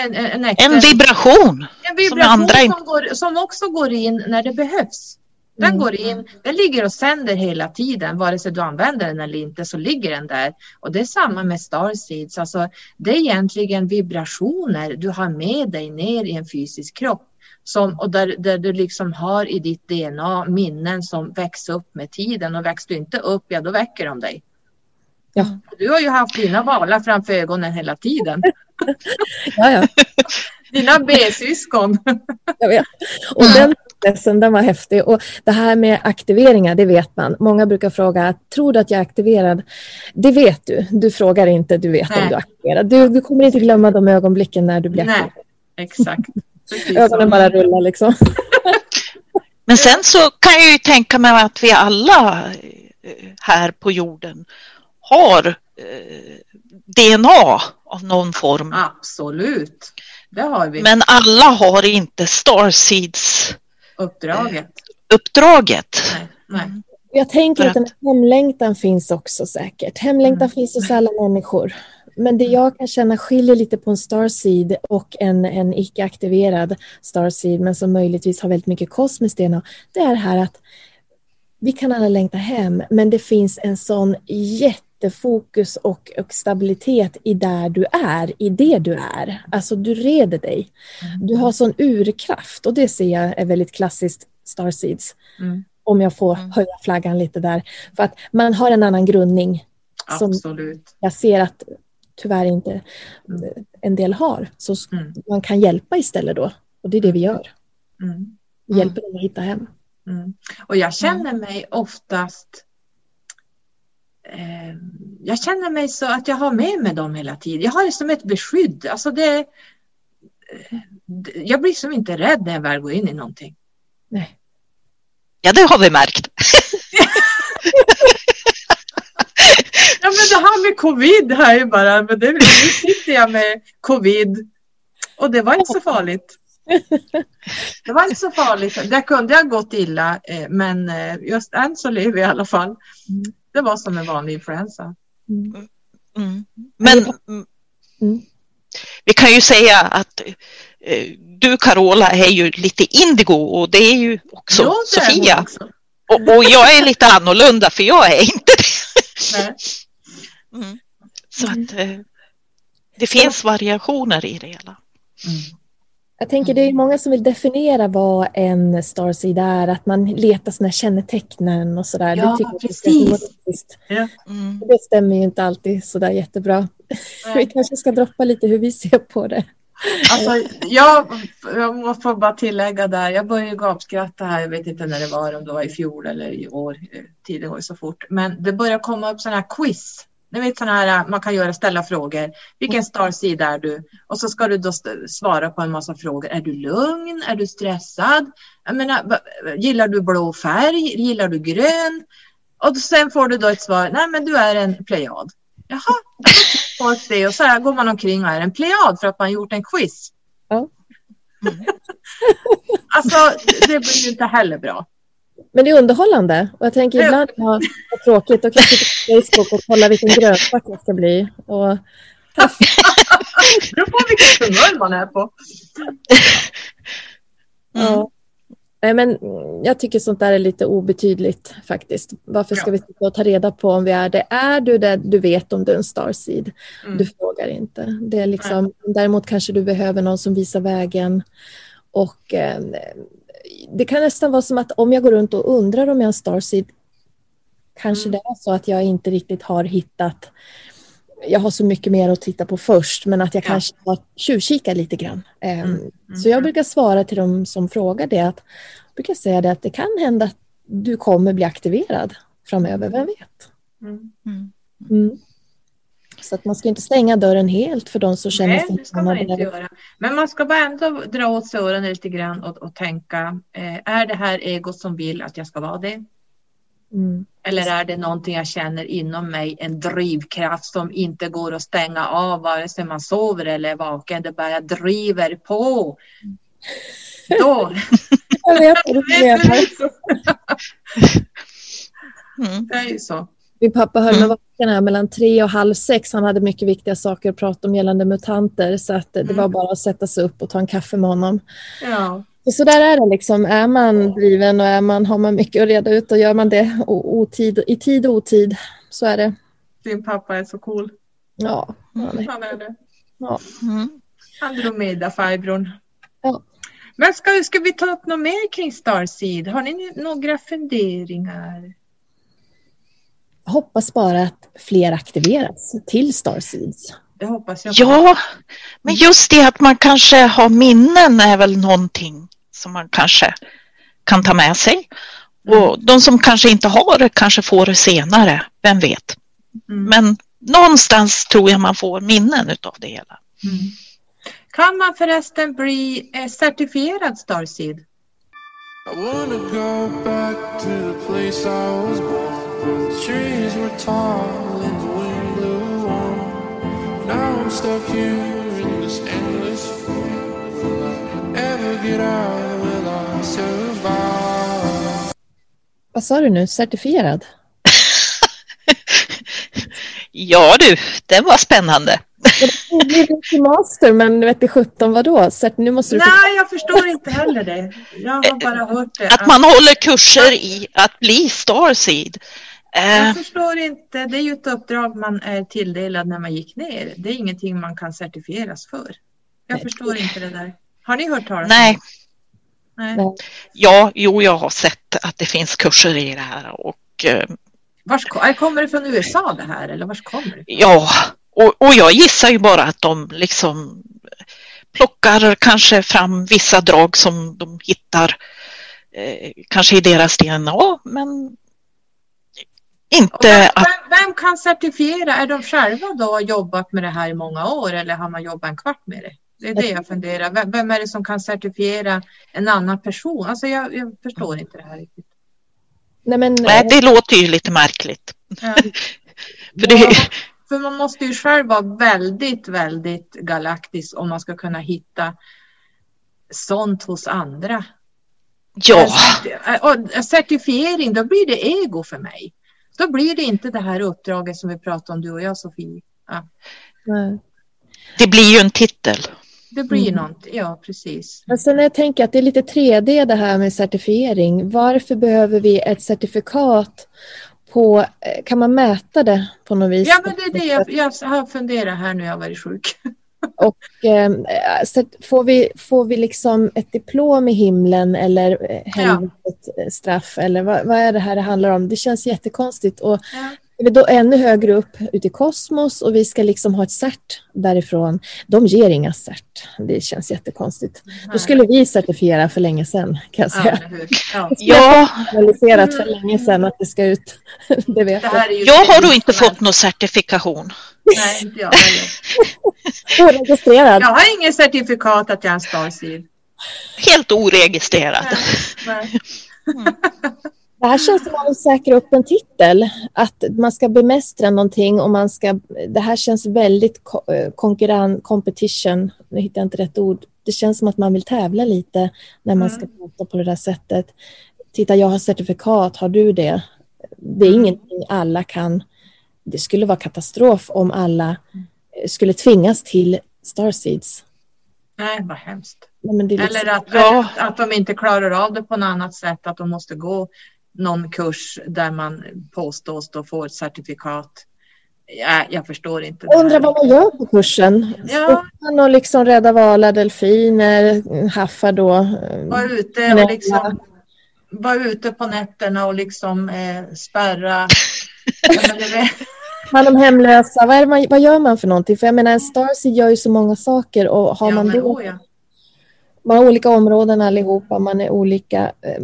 en, en extra... En vibration. En Som vibration andra som, går, som också går in när det behövs. Den Mm. går in, den ligger och sänder hela tiden, vare sig du använder den eller inte så ligger den där. Och det är samma med starseeds, alltså det är egentligen vibrationer du har med dig ner i en fysisk kropp. Som, och där, där du liksom har i ditt DNA minnen som växer upp med tiden och växer du inte upp, ja då väcker de dig. Ja. Du har ju haft dina valar framför ögonen hela tiden. Ja, ja, Dina B-syskon. jag vet. Och den processen, den var häftig. Och det här med aktiveringar, det vet man. Många brukar fråga, tror du att jag är aktiverad? Det vet du. Du frågar inte, du vet Nej. om du är aktiverad. Du, du kommer inte glömma de ögonblicken när du blir Nej, aktiverad. exakt. Precis Ögonen så. bara rullar liksom. Men sen så kan jag ju tänka mig att vi alla eh, här på jorden har eh, DNA av någon form. Absolut. Det har vi. Men alla har inte Starseeds Uppdraget. uppdraget. Nej, nej. Jag tänker att, att- en hemlängtan finns också säkert. Hemlängtan Mm. finns hos alla människor. Men det jag kan känna skiljer lite på en starseed och en, en icke-aktiverad starseed, men som möjligtvis har väldigt mycket kosmiskt DNA, det är här att vi kan alla längta hem, men det finns en sån jättefokus och, och stabilitet i där du är, i det du är. Alltså du reder dig. Du har sån urkraft och det ser jag är väldigt klassiskt starseeds Mm. om jag får Mm. höja flaggan lite där. För att man har en annan grundning som Absolut. jag ser att tyvärr inte eh, en del har. Så Mm. man kan hjälpa istället då. Och det är det vi gör. Mm. Hjälper dem att hitta hem. Mm. Och jag känner mig oftast eh, jag känner mig så att jag har med mig dem hela tiden. Jag har det som ett beskydd. Alltså det, eh, jag blir som inte rädd när jag väl går in i någonting. Nej. Ja, det har vi märkt. Ja men det här med covid här är bara, men det, nu sitter jag med covid och det var inte så farligt. Det var inte så farligt. Det kunde ha gått illa eh, men just än så lever jag i alla fall. Det var som en vanlig influensa. Mm. Men mm, Mm. vi kan ju säga att eh, du Carola är ju lite indigo och det är ju också Jo, är Sofia. också. Och, och jag är lite annorlunda för jag är inte det. Mm. Så att eh, det finns variationer i det hela. Jag tänker det är många som vill definiera vad en starseed är, att man letar sina kännetecknen och sådär. Ja, det tycker jag är precis. jätteromantiskt. Mm. Det stämmer ju inte alltid sådär jättebra. Vi kanske ska droppa lite hur vi ser på det. Alltså, jag, jag måste bara tillägga där, jag började gapskratta här, jag vet inte när det var, om det var i fjol eller i år, eh, tiden går ju så fort, men det börjar komma upp sådana här quiz. Ni vet sådana här, man kan göra, ställa frågor. Vilken starseed är du? Och så ska du då svara på en massa frågor. Är du lugn? Är du stressad? Jag menar, gillar du blå färg? Gillar du grön? Och sen får du då ett svar, nej men du är en plejad. Jaha, folk det och så här går man omkring och är en plejad för att man gjort en quiz. Ja. Alltså, det blir ju inte heller bra. Men det är underhållande. Och jag tänker Ja. ibland när jag har tråkigt, då kan jag sitta på Facebook och kolla vilken grönsak jag ska bli. Och Det beror på vilket humör man är på. Ja. Nej, men mm, jag tycker sånt där är lite obetydligt faktiskt. Varför ska Ja. vi sitta och ta reda på om vi är det? Är du det, du vet om du är en starseed. Mm. Du frågar inte. Det är liksom, däremot kanske du behöver någon som visar vägen. Och eh, det kan nästan vara som att om jag går runt och undrar om jag är en starseed, kanske Mm. det är så att jag inte riktigt har hittat jag har så mycket mer att titta på först, men att jag Ja. kanske har tjuvkikat lite grann. Eh, Mm. Så jag brukar svara till de som frågar det att jag brukar säga det att det kan hända att du kommer bli aktiverad framöver, vem vet? Mm. Mm. Mm. Så att man ska inte stänga dörren helt för de som känner Nej, sig det ska man inte göra. Men man ska bara ändå dra åt sig öronen lite grann och, och tänka, eh, är det här egot som vill att jag ska vara det? Mm. Eller är det någonting jag känner inom mig, en drivkraft som inte går att stänga av vare sig man sover eller är vaken, det bara driver på. Då, Jag vet vad du det är menar. ju så. Mm. Det är ju så. Min pappa höll mig Mm. vaken här mellan tre och halv sex. Han hade mycket viktiga saker att prata om gällande mutanter så att det Mm. var bara att sätta sig upp och ta en kaffe med honom. Ja. Och så där är det liksom. Är man driven och är man, har man mycket att reda ut och gör man det o- otid, i tid och otid. Så är det. Din pappa är så cool. Ja, han är, Han är det. ja. Mm. Andromeda-farbrorn. Ja. Men ska, ska vi ta upp något mer kring Starseed? Har ni några funderingar? Jag hoppas bara att fler aktiveras till Starseeds. Det hoppas jag. Ja, men just det att man kanske har minnen är väl någonting som man kanske kan ta med sig. Och de som kanske inte har det kanske får det senare, vem vet. Mm. Men någonstans tror jag man får minnen utav det hela. Mm. Kan man förresten bli eh, certifierad Starseed? I wanna go back to the place I was born, the trees were tall and the wind blew warm. Now I'm stuck here in this endless void. Will I ever get out? Will I survive? Vad sa du nu? Certifierad? Ja du, det var spännande. Det blir till master, men vet du sjutton vadå? Cert- Nu måste du... Nej, jag förstår inte heller det. Jag har bara hört det. Att man håller kurser i att bli Starseed. Eh, Jag förstår inte. Det är ju ett uppdrag man är tilldelad när man gick ner. Det är ingenting man kan certifieras för. Jag Nej. förstår inte det där. Har ni hört talas om nej, det? Nej. Nej. ja, jo, jag har sett att det finns kurser i det här och eh, Vars, ko- kommer det från USA det här eller vars kommer det? ja, och, och jag gissar ju bara att de liksom plockar kanske fram vissa drag som de hittar eh, kanske i deras DNA, men inte Vem, att vem, vem kan certifiera? Är de själva då jobbat med det här i många år eller har man jobbat en kvart med det? Det är det jag funderar. Vem, vem är det som kan certifiera en annan person? Alltså jag, jag förstår inte det här riktigt. Nej, men, Nej, det låter ju lite märkligt. Ja. För det, För man måste ju själv vara väldigt, väldigt galaktisk om man ska kunna hitta sånt hos andra. ja, Och certifiering, då blir det ego för mig. Då blir det inte det här uppdraget som vi pratade om du och jag Sofie. Ja, det blir ju en titel. det blir Mm. något, ja precis. Men sen när jag tänker att det är lite 3D det här med certifiering. Varför behöver vi ett certifikat på, eh, kan man mäta det på något vis? Ja men det är det jag, jag har funderat här nu jag har varit sjuk. Och eh, cert- får, vi, får vi liksom ett diplom i himlen eller eh, helvetet eh, straff eller vad, vad är det här det handlar om? Det känns jättekonstigt och Ja. Vi då ännu högre upp ute i kosmos och vi ska liksom ha ett cert därifrån. De ger inga cert. Det känns jättekonstigt. Då skulle vi certifiera för länge sedan kan jag Ja, säga. ja. Ja, Analyserat för länge sedan att det ska ut. Det vet Det jag. har då inte fått någon certifikation. Nej, inte jag heller. Oregistrerad. Jag har ingen certifikat att jag är en Starseed. Helt oregistrerad. Nej. Det här känns som att man säkra upp en titel. Att man ska bemästra någonting och man ska... Det här känns väldigt eh, konkurrens, competition. Nu hittar jag inte rätt ord. Det känns som att man vill tävla lite när man ska prata på det där sättet. Titta, jag har certifikat. Har du det? Det är ingenting alla kan. Det skulle vara katastrof om alla eh, skulle tvingas till Starseeds. Nej, vad hemskt. Nej, men det är liksom- Eller att, Ja. att de inte klarar av det på något annat sätt, att de måste gå någon kurs där man påstås då få ett certifikat. Ja, jag förstår inte. Jag undrar vad man gör på kursen. Ja. Man och liksom rädda valar, delfiner, haffar då? eh, Vara ute och liksom vara ute på nätterna och liksom eh, spärra. Man de hemlösa, vad, man, vad gör man för någonting? För jag menar, en Starseed gör ju så många saker och har ja, man men, då, oh, ja. Man har olika områden allihopa, man är olika eh,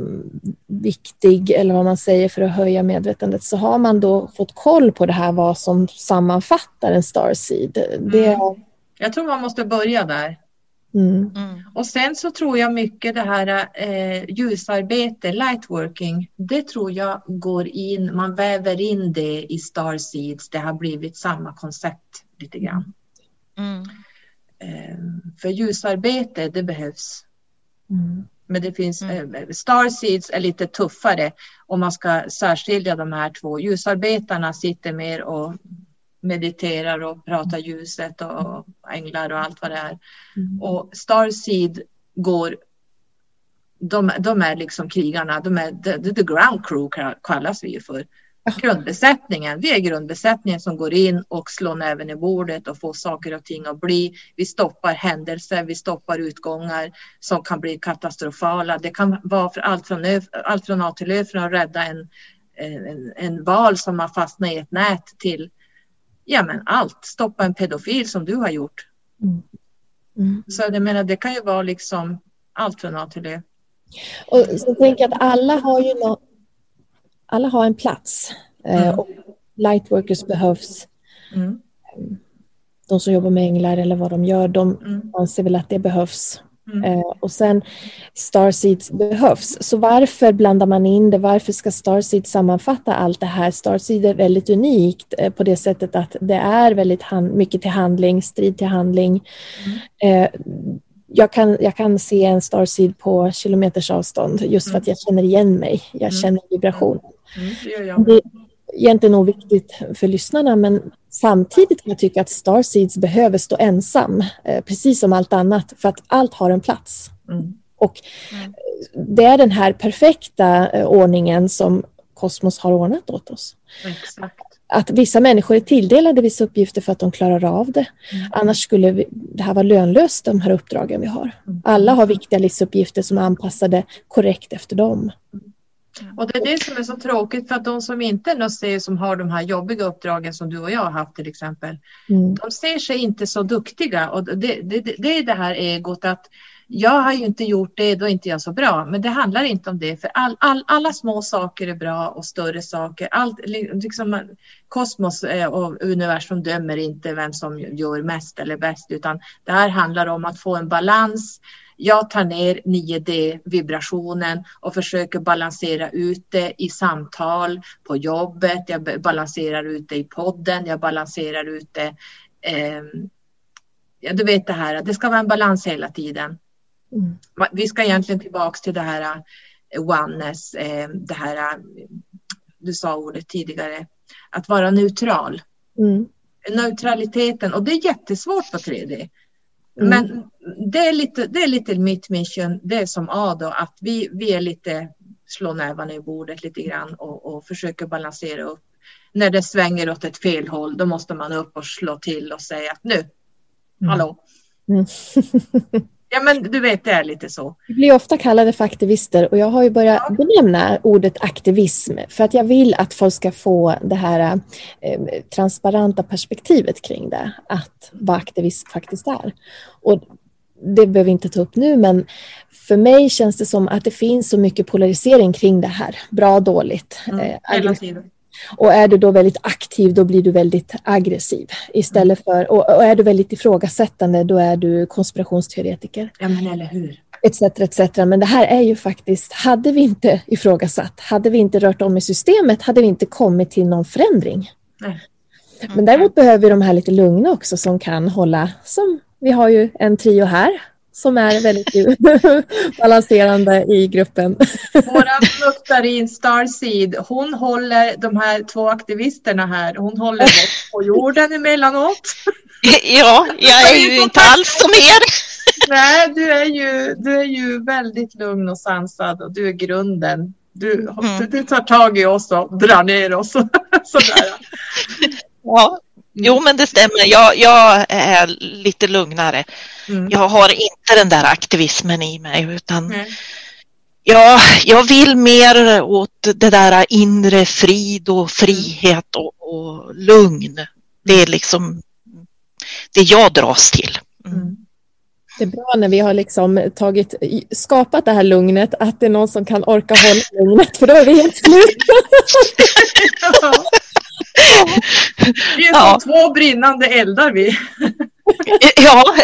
viktig eller vad man säger för att höja medvetandet, så har man då fått koll på det här vad som sammanfattar en Starseed. Det, Mm. Jag tror man måste börja där. mm, Mm. Och sen så tror jag mycket det här eh, ljusarbete, lightworking, det tror jag går in, man väver in det i Starseeds. Det har blivit samma koncept lite grann. Mm. Eh, för ljusarbete, det behövs. mm, Men det finns, eh, Starseeds är lite tuffare om man ska särskilja de här två. Ljusarbetarna sitter mer och mediterar och pratar ljuset och änglar och allt vad det är. mm. Och Starseed går de, de är liksom krigarna, de är the, the ground crew kallas vi ju för. Grundbesättningen, vi är grundbesättningen som går in och slår näven i bordet och får saker och ting att bli. Vi stoppar händelser, vi stoppar utgångar som kan bli katastrofala. Det kan vara för allt från, Ö, allt från A till Ö för att rädda en, en, en val som har fastnat i ett nät till ja men allt, stoppa en pedofil som du har gjort. Mm. Så jag menar, det kan ju vara liksom allt från A till Ö. Och så tänker jag att alla har ju nå- alla har en plats. Eh, Mm. och lightworkers behövs. Mm. De som jobbar med änglar eller vad de gör, de Mm. anser väl att det behövs. Mm. Eh, och sen Starseeds behövs. Så varför blandar man in det? Varför ska Starseed sammanfatta allt det här? Starseed är väldigt unikt eh, på det sättet att det är väldigt mycket till handling, strid till handling. Mm. Jag, kan, jag kan se en starseed på kilometers avstånd just för att jag känner igen mig. Jag Mm. känner vibrationen. Mm, det gör jag. Det är egentligen oviktigt för lyssnarna men samtidigt kan jag tycka att starseeds behöver stå ensam, eh, precis som allt annat, för att allt har en plats. Mm. Och Mm. det är den här perfekta eh, ordningen som kosmos har ordnat åt oss. Exakt. Att vissa människor är tilldelade vissa uppgifter för att de klarar av det. Mm. Annars skulle vi, det här vara lönlöst, de här uppdragen vi har. Mm. Alla har viktiga livsuppgifter som är anpassade korrekt efter dem. Och det är det som är så tråkigt för att de som inte är ser som har de här jobbiga uppdragen som du och jag har haft till exempel. Mm. De ser sig inte så duktiga och det, det, det, är det här egot att jag har ju inte gjort det, då är inte jag så bra. Men det handlar inte om det, för all, all, alla små saker är bra och större saker. Allt, liksom, kosmos eh, och universum dömer inte vem som gör mest eller bäst, utan det här handlar om att få en balans. Jag tar ner 9D-vibrationen och försöker balansera ut det i samtal, på jobbet, jag balanserar ut det i podden, jag balanserar ut det eh, ja, du vet det här, det ska vara en balans hela tiden. Mm. Vi ska egentligen tillbaks till det här eh, oneness, eh, det här, eh, du sa ordet tidigare, att vara neutral. Mm. Neutraliteten, och det är jättesvårt på 3D. Mm. Men det är, lite, det är lite mitt mission, det är som A då, att vi, vi är lite, slå nävarna i bordet lite grann och, och försöker balansera upp. När det svänger åt ett fel håll, då måste man upp och slå till och säga att nu, hallå. Mm. Ja men du vet, det är lite så. Vi blir ofta kallade för aktivister och jag har ju börjat benämna ordet aktivism för att jag vill att folk ska få det här eh, transparenta perspektivet kring det, att vad aktivism faktiskt är. Och det behöver vi inte ta upp nu, men för mig känns det som att det finns så mycket polarisering kring det här, bra och dåligt. Mm, eh, hela tiden. Och är du då väldigt aktiv, då blir du väldigt aggressiv. Istället för, och, är du väldigt ifrågasättande, då är du konspirationsteoretiker. Ja men eller hur. Etc, etc. Men det här är ju faktiskt, hade vi inte ifrågasatt, hade vi inte rört om i systemet, hade vi inte kommit till någon förändring. Nej. Men däremot behöver vi de här lite lugna också som kan hålla, som vi har ju en trio här som är väldigt balanserande i gruppen. Våran Muktarin Starseed, hon håller de här två aktivisterna här, hon håller oss på jorden emellanåt. Ja, jag är ju inte alls som er. Nej, du är, ju, du är ju väldigt lugn och sansad och du är grunden. Du, Mm. du, du tar tag i oss och drar ner oss. Sådär. Ja. Jo, men det stämmer. Jag, jag är lite lugnare. Mm. Jag har inte den där aktivismen i mig utan Nej. ja, jag vill mer åt det där inre frid och frihet och, och lugn. Det är liksom det jag dras till. Mm. Det är bra när vi har liksom tagit, skapat det här lugnet, att det är någon som kan orka hålla lugnet, för då är vi helt slut. Vi är Ja. som två brinnande eldar vi. Ja,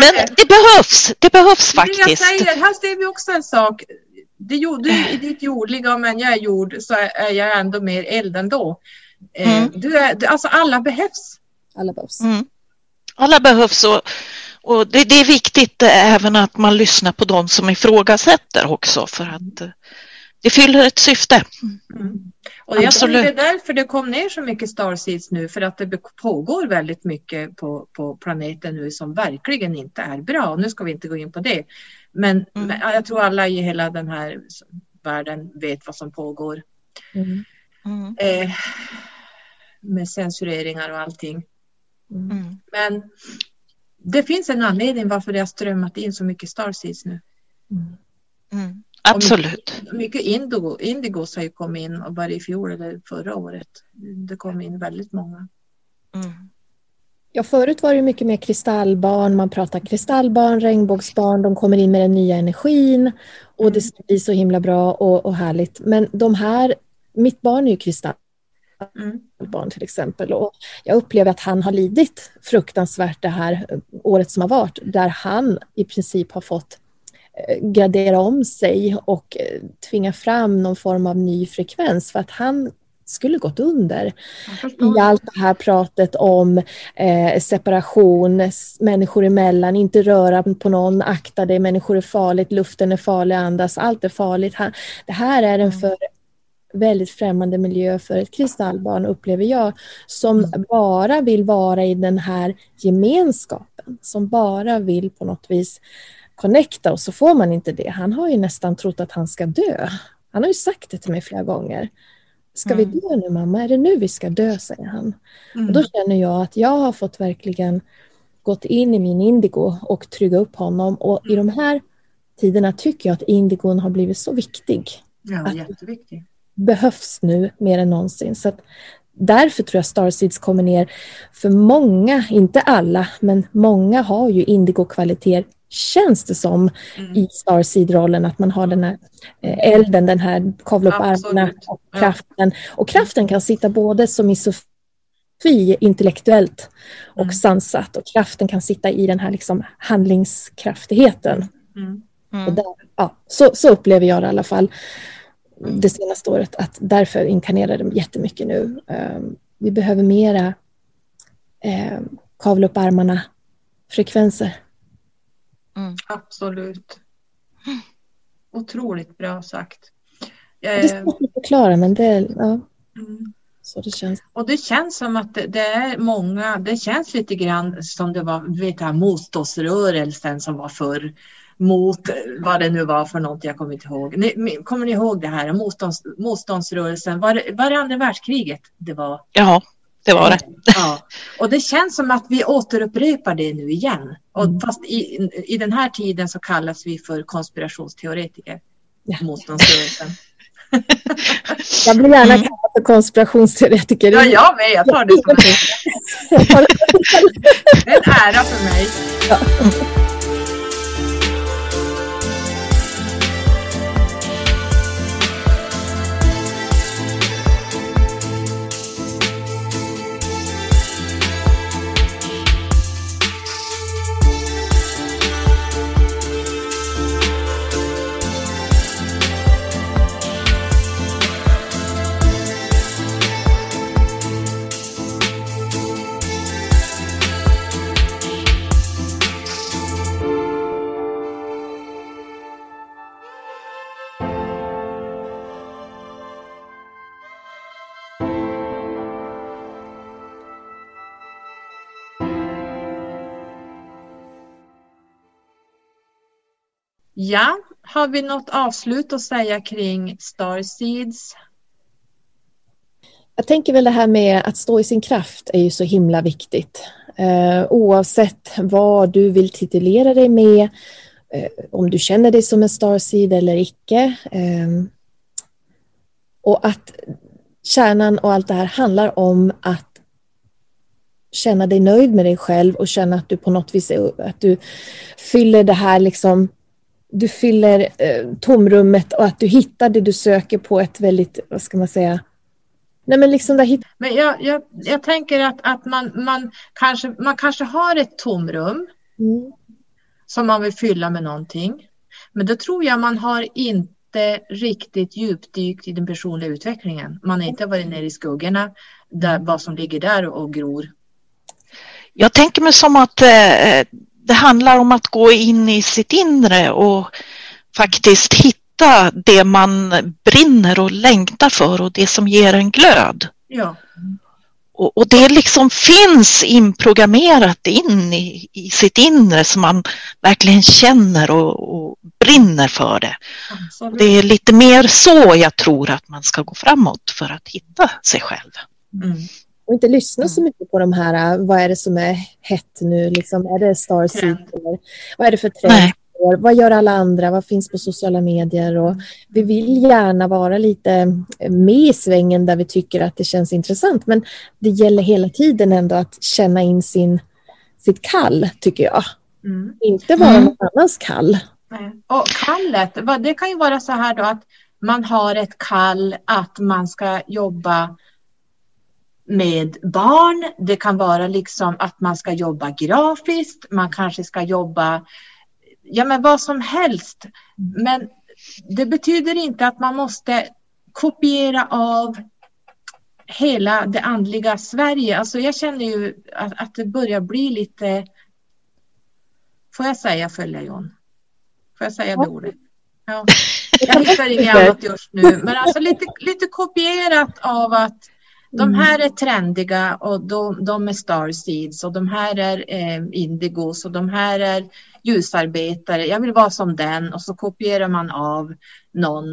Men det behövs. Det behövs är det jag faktiskt. säger, här ser vi också en sak. Det jord, du, I ditt jordliga, men jag är jord, så är jag ändå mer eld ändå. Eh, Mm. Du är, du, alltså alla behövs. Alla behövs. Mm. Alla behövs och, och det, det är viktigt även att man lyssnar på de som ifrågasätter också för att det fyller ett syfte. Och jag tror det är därför det kom ner så mycket starseeds nu, för att det pågår väldigt mycket på, på planeten nu som verkligen inte är bra. Nu ska vi inte gå in på det. Men, Mm. men jag tror alla i hela den här världen vet vad som pågår. Mm. Mm. Eh, med censureringar och allting. Mm. Men det finns en anledning varför det har strömmat in så mycket starseeds nu. Mm. Absolut. Mycket indigo, indigos har ju kommit in och bara i fjol eller förra året. Det kom in väldigt många. Mm. Ja, förut var det mycket mer kristallbarn, man pratar kristallbarn, regnbågsbarn, de kommer in med den nya energin och det ska bli så himla bra och, och härligt. Men de här, mitt barn är ju kristallbarn Mm. till exempel och jag upplever att han har lidit fruktansvärt det här året som har varit, där han i princip har fått gradera om sig och eh, tvinga fram någon form av ny frekvens för att han skulle gått under i allt det här pratet om eh, separation, människor emellan, inte röra på någon, akta dig, människor är farligt, luften är farlig, andas, allt är farligt. Det här är en för väldigt främmande miljö för ett kristallbarn, upplever jag, som bara vill vara i den här gemenskapen, som bara vill på något vis connecta och så får man inte det. Han har ju nästan trott att han ska dö. Han har ju sagt det till mig flera gånger. Ska vi Mm. dö nu mamma? Är det nu vi ska dö? säger han. Mm. Och då känner jag att jag har fått verkligen gått in i min indigo och trygga upp honom. Och i de här tiderna tycker jag att indigon har blivit så viktig. Ja, jätteviktigt. Behövs nu mer än någonsin. Så att därför tror jag Starseeds kommer ner. För många, inte alla, men många har ju indigo-kvaliteter känns det som Mm. i Starseed-rollen att man har den här eh, elden, den här kavla upp armarna och Ja. kraften. Och kraften kan sitta både som i Sofie intellektuellt och Mm. sansat och kraften kan sitta i den här liksom handlingskraftigheten. Mm. Och där, ja, så, så upplever jag det i alla fall det senaste året att därför inkarnerar de jättemycket nu. Um, vi behöver mera um, kavla upp armarna frekvenser. Absolut. Otroligt bra sagt. Det är Eh, svårt att förklara men det är ja, mm. så det känns. Och det känns som att det, det är många, det känns lite grann som det var, vet här motståndsrörelsen som var förr mot vad det nu var för något, jag kommer inte ihåg. Ni, kommer ni ihåg det här motstånds, motståndsrörelsen? Var det, var det andra världskriget det var? Ja, det var det. Ja, och det känns som att vi återupprepar det nu igen. Och fast i, i den här tiden så kallas vi för konspirationsteoretiker. Ja. Motståndsrörelsen. Jag blir gärna kallad för konspirationsteoretiker. Ja, jag med. Jag tar det som en ära för mig. Ja, Ja, har vi något avslut att säga kring Starseeds? Jag tänker väl det här med att stå i sin kraft är ju så himla viktigt. Eh, oavsett vad du vill titulera dig med, eh, om du känner dig som en starseed eller icke. Eh, och att kärnan och allt det här handlar om att känna dig nöjd med dig själv och känna att du på något vis är, att du fyller det här liksom du fyller eh, tomrummet och att du hittar det du söker på ett väldigt, vad ska man säga, Nej men liksom där Men jag, jag, jag tänker att, att man, man, kanske, man kanske har ett tomrum mm. som man vill fylla med någonting. Men då tror jag man har inte riktigt djupdykt i den personliga utvecklingen. Man har inte varit nere i skuggorna, där, vad som ligger där och gror. Jag tänker mig som att eh, det handlar om att gå in i sitt inre och faktiskt hitta det man brinner och längtar för och det som ger en glöd. Ja, Och, och det liksom finns inprogrammerat in i, i sitt inre som man verkligen känner och, och brinner för det. absolut. Det är lite mer så jag tror att man ska gå framåt för att hitta sig själv. Mm. Och inte lyssna så mycket på de här, äh, vad är det som är hett nu, liksom, är det Starseed Trend. eller vad är det för trend? Nej. Vad gör alla andra? Vad finns på sociala medier? Och vi vill gärna vara lite med i svängen där vi tycker att det känns intressant. Men det gäller hela tiden ändå att känna in sin, sitt kall, tycker jag. Mm. Inte vara Mm. någon annans kall. Och kallet, det kan ju vara så här då att man har ett kall att man ska jobba med barn. Det kan vara liksom att man ska jobba grafiskt, man kanske ska jobba, ja men vad som helst. Men det betyder inte att man måste kopiera av hela det andliga Sverige. Alltså jag känner ju att, att det börjar bli lite, får jag säga följa John? Får jag säga det ordet? Ja. Jag hittar inget annat just nu, men alltså lite, lite kopierat av att de här är trendiga och de, de är starseeds och de här är eh, indigos och de här är ljusarbetare. Jag vill vara som den och så kopierar man av någon.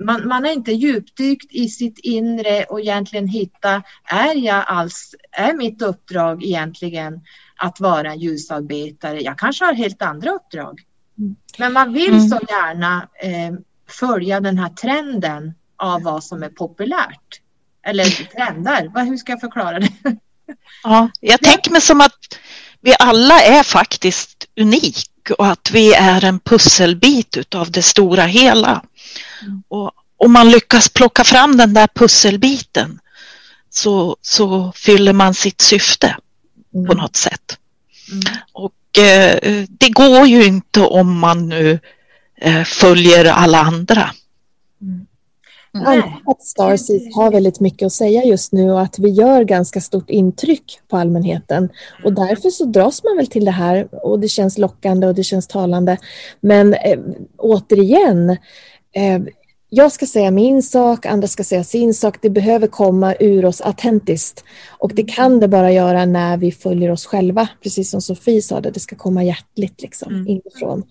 Man, man är inte djupdykt i sitt inre och egentligen hitta, är jag alls, är mitt uppdrag egentligen att vara ljusarbetare? Jag kanske har helt andra uppdrag. Men man vill Mm. så gärna eh, följa den här trenden av vad som är populärt. Eller trender, vad, hur ska jag förklara det? Ja, jag tänker mig som att vi alla är faktiskt unik och att vi är en pusselbit utav det stora hela. Och om man lyckas plocka fram den där pusselbiten så, så fyller man sitt syfte på något sätt. Mm. Och eh, det går ju inte om man nu eh, följer alla andra. Antar att Starseed har väldigt mycket att säga just nu och att vi gör ganska stort intryck på allmänheten. Och därför så dras man väl till det här och det känns lockande och det känns talande. Men eh, återigen, eh, jag ska säga min sak, andra ska säga sin sak. Det behöver komma ur oss autentiskt. Och det kan det bara göra när vi följer oss själva. Precis som Sofie sa, det, det ska komma hjärtligt liksom, Mm. inifrån.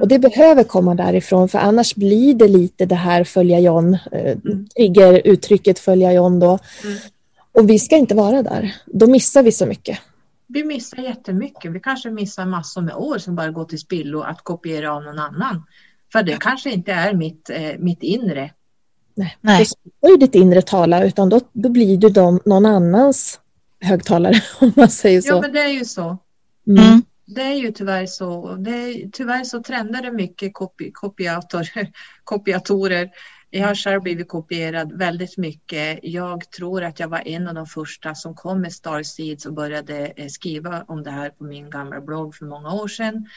Och det behöver komma därifrån, för annars blir det lite det här följa John, eh, trigger uttrycket följa John då. Mm. Och vi ska inte vara där. Då missar vi så mycket. Vi missar jättemycket. Vi kanske missar massor med år som bara går till spillo att kopiera av någon annan. För det kanske inte är mitt, eh, mitt inre. Nej. Nej. Slutar ju ditt inre tala, utan då, då blir du de, någon annans högtalare, om man säger så. Ja, men det är ju så. Mm. Mm. Det är ju tyvärr så. Det är, tyvärr så trendar det mycket kopi, kopiator, kopiatorer. Jag har själv blivit kopierad väldigt mycket. Jag tror att jag var en av de första som kom med Starseeds och började eh, skriva om det här på min gamla blogg för många år sedan.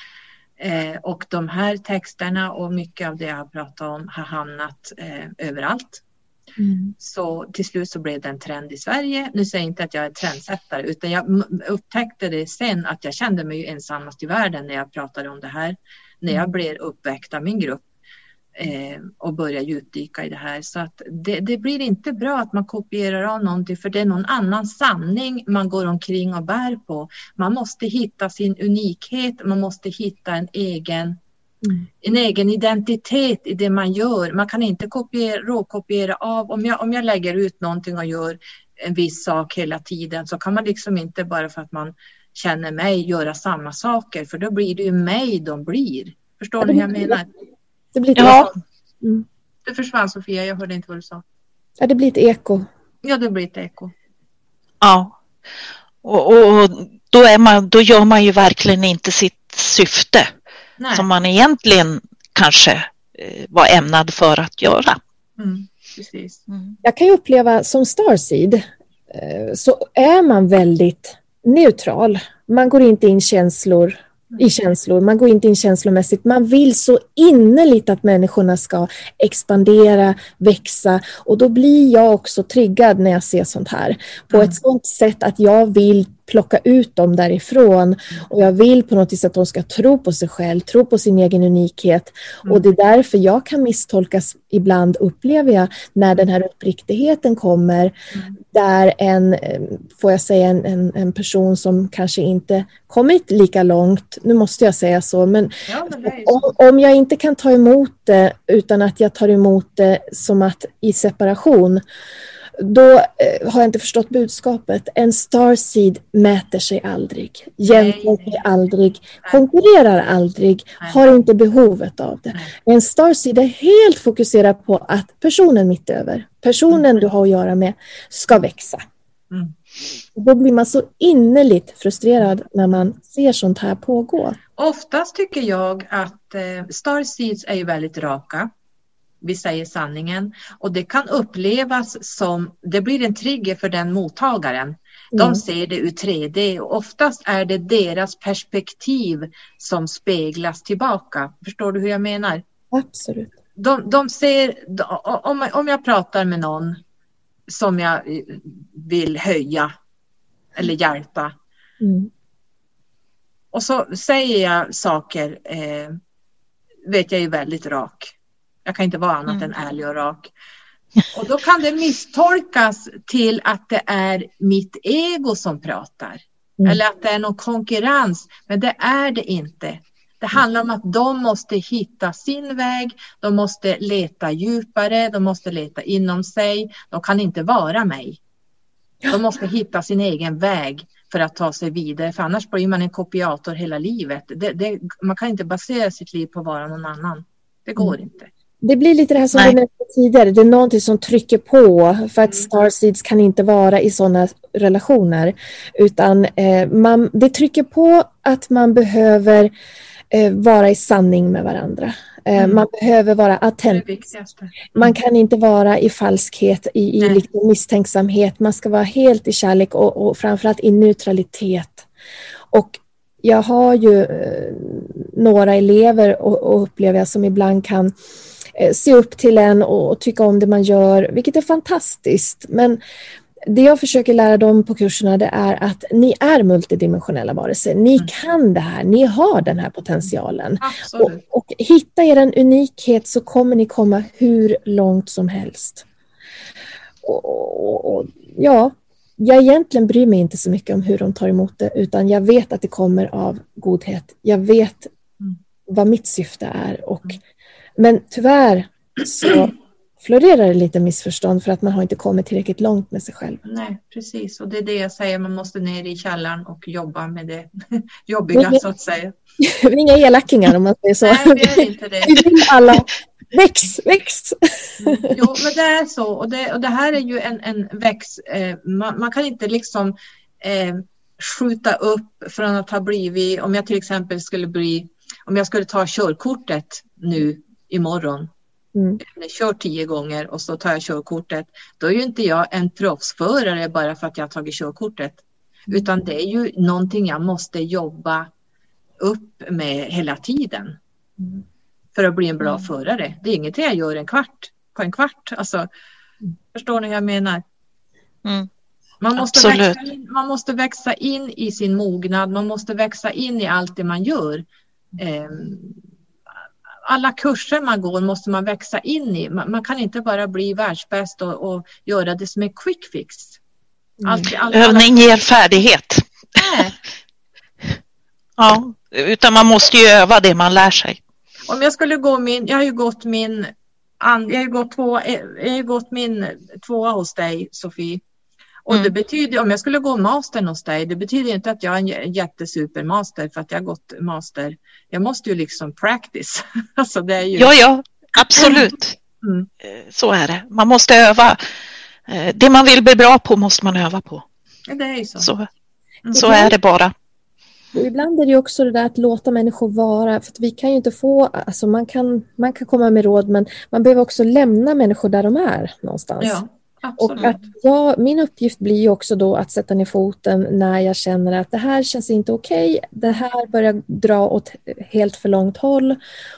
Eh, och de här texterna och mycket av det jag har pratat om har hamnat eh, överallt. Mm. Så till slut så blev det en trend i Sverige. Nu säger jag inte att jag är trendsättare utan jag upptäckte det sen att jag kände mig ensammast i världen när jag pratade om det här. När jag blev uppväckt av min grupp och började djupdyka i det här. Så att det, det blir inte bra att man kopierar av någonting för det är någon annan sanning man går omkring och bär på. Man måste hitta sin unikhet, man måste hitta en egen Mm. en egen identitet i det man gör. Man kan inte kopiera, råkopiera av. Om jag, om jag lägger ut någonting och gör en viss sak hela tiden så kan man liksom inte bara för att man känner mig göra samma saker för då blir det ju mig de blir. Förstår ni hur jag menar? Det, blir ett Ja. Mm. Det försvann Sofia, jag hörde inte vad du sa. ja, det blir ett eko. Ja, det blir ett eko. Ja. Och, och då, är man, då gör man ju verkligen inte sitt syfte Nej. som man egentligen kanske eh, var ämnad för att göra. Mm, precis. Jag kan ju uppleva som Starseed eh, så är man väldigt neutral. Man går inte in känslor i känslor, man går inte in känslomässigt. Man vill så innerligt att människorna ska expandera, växa och då blir jag också triggad när jag ser sånt här. På Mm. ett sånt sätt att jag vill plocka ut dem därifrån. Och jag vill på något vis att de ska tro på sig själv, tro på sin egen unikhet. Och det är därför jag kan misstolkas ibland, upplever jag, när den här uppriktigheten kommer, där en, eh, får jag säga, en, en, en person som kanske inte kommit lika långt, nu måste jag säga så, men Ja, men om, om jag inte kan ta emot det utan att jag tar emot det som att i separation, då eh, har jag inte förstått budskapet. En starseed mäter sig aldrig, jämför sig aldrig, konkurrerar aldrig, har inte behovet av det. En starseed är helt fokuserad på att personen mitt över, personen du har att göra med, ska växa. Mm. Då blir man så innerligt frustrerad när man ser sånt här pågå. Oftast tycker jag att eh, Starseeds är ju väldigt raka. Vi säger sanningen och det kan upplevas som, det blir en trigger för den mottagaren. De Mm. ser det ur 3D och oftast är det deras perspektiv som speglas tillbaka. Förstår du hur jag menar? Absolut. De, de ser, om, om jag pratar med någon som jag eh, vill höja eller hjälpa. Mm. Och så säger jag saker, eh, vet jag är väldigt rak. Jag kan inte vara annat Mm. än ärlig och rak. Och då kan det misstolkas till att det är mitt ego som pratar. Mm. Eller att det är någon konkurrens. Men det är det inte. Det handlar om att de måste hitta sin väg. De måste leta djupare. De måste leta inom sig. De kan inte vara mig. De måste hitta sin egen väg för att ta sig vidare. För annars blir man en kopiator hela livet. Det, det, man kan inte basera sitt liv på att vara någon annan. Det går inte. Det blir lite det här som Nej. du nämnde tidigare. Det är någonting som trycker på för att Starseeds kan inte vara i sådana relationer. Utan eh, man, det trycker på att man behöver eh, vara i sanning med varandra. Eh, Mm. Man behöver vara autentisk. viktigaste. Man kan inte vara i falskhet, i, i liksom misstänksamhet. Man ska vara helt i kärlek och, och framförallt i neutralitet. Och jag har ju eh, några elever och, och upplever jag som ibland kan se upp till en och, tycka om det man gör, vilket är fantastiskt. Men det jag försöker lära dem på kurserna det är att ni är multidimensionella varelser. Ni Mm. kan det här, ni har den här potentialen. Och, och hitta er unikhet så kommer ni komma hur långt som helst. Och, och, och, ja, jag egentligen bryr mig inte så mycket om hur de tar emot det utan jag vet att det kommer av godhet. Jag vet Mm. vad mitt syfte är. Och, men tyvärr så florerar det lite missförstånd för att man har inte kommit tillräckligt långt med sig själv. Nej, precis. Och det är det jag säger, man måste ner i källaren och jobba med det jobbiga Men- så att säga. Inga elackingar om man säger så. Nej, vi är inte det. Vi alla väx, väx. Jo, men det är så. Och det, och det här är ju en, en växt. Eh, man, man kan inte liksom eh, skjuta upp från att ha blivit, om jag till exempel skulle bli, om jag skulle ta körkortet nu imorgon, Mm. jag kör tio gånger och så tar jag körkortet, då är ju inte jag en proffsförare bara för att jag har tagit körkortet. Utan det är ju någonting jag måste jobba upp med hela tiden. Mm. För att bli en bra förare. Det är ingenting jag gör en kvart, på en kvart. Alltså, förstår ni hur jag menar? Mm. Man måste, växa in, man måste växa in i sin mognad, man måste växa in i allt det man gör. Ehm, alla kurser man går måste man växa in i. Man, man kan inte bara bli världsbäst och, och göra det som en quick fix. Allt, allt, alla, Övning ger färdighet. nej. Ja, utan man måste ju öva det man lär sig. Om jag skulle gå min, jag har ju gått min, an- jag har ju gått, två, jag har gått min tvåa hos dig Sofie. Och Mm. det betyder, om jag skulle gå mastern hos dig, det betyder inte att jag är en jä- jättesupermaster för att jag har gått master. Jag måste ju liksom practice. Alltså det är ju, Ja, ja, absolut. Mm. Eh, Så är det. Man måste öva. Eh, Det man vill bli bra på måste man öva på. det är ju så. Så, Mm. så är det bara. Och ibland är det också det där att låta människor vara, för att vi kan ju inte få, alltså man kan, man kan komma med råd men man behöver också lämna människor där de är någonstans. Ja, Och att jag, min uppgift blir också då att sätta ner foten när jag känner att det här känns inte okej, det här börjar dra åt helt för långt håll.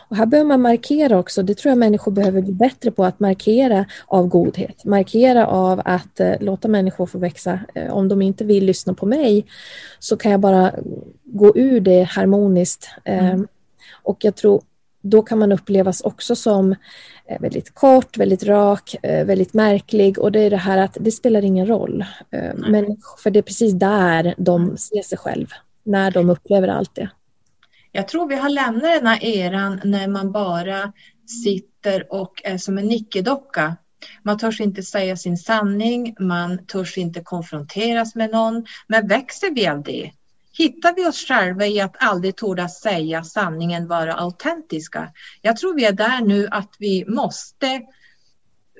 Och här behöver man markera också, det tror jag människor behöver bli bättre på, att markera av godhet, markera av att eh, låta människor få växa. Eh, om de inte vill lyssna på mig så kan jag bara gå ur det harmoniskt. Eh, Mm. och jag tror då kan man upplevas också som väldigt kort, väldigt rak, eh, väldigt märklig och det är det här att det spelar ingen roll. Eh, Men för det är precis där de ser sig själv, när de upplever allt det. Jag tror vi har lämnat den här eran när man bara sitter och är som en nickedocka. Man törs inte säga sin sanning, man törs inte konfronteras med någon. Men växer vi av det? Hittar vi oss själva i att aldrig torda säga sanningen, vara autentiska? Jag tror vi är där nu att vi måste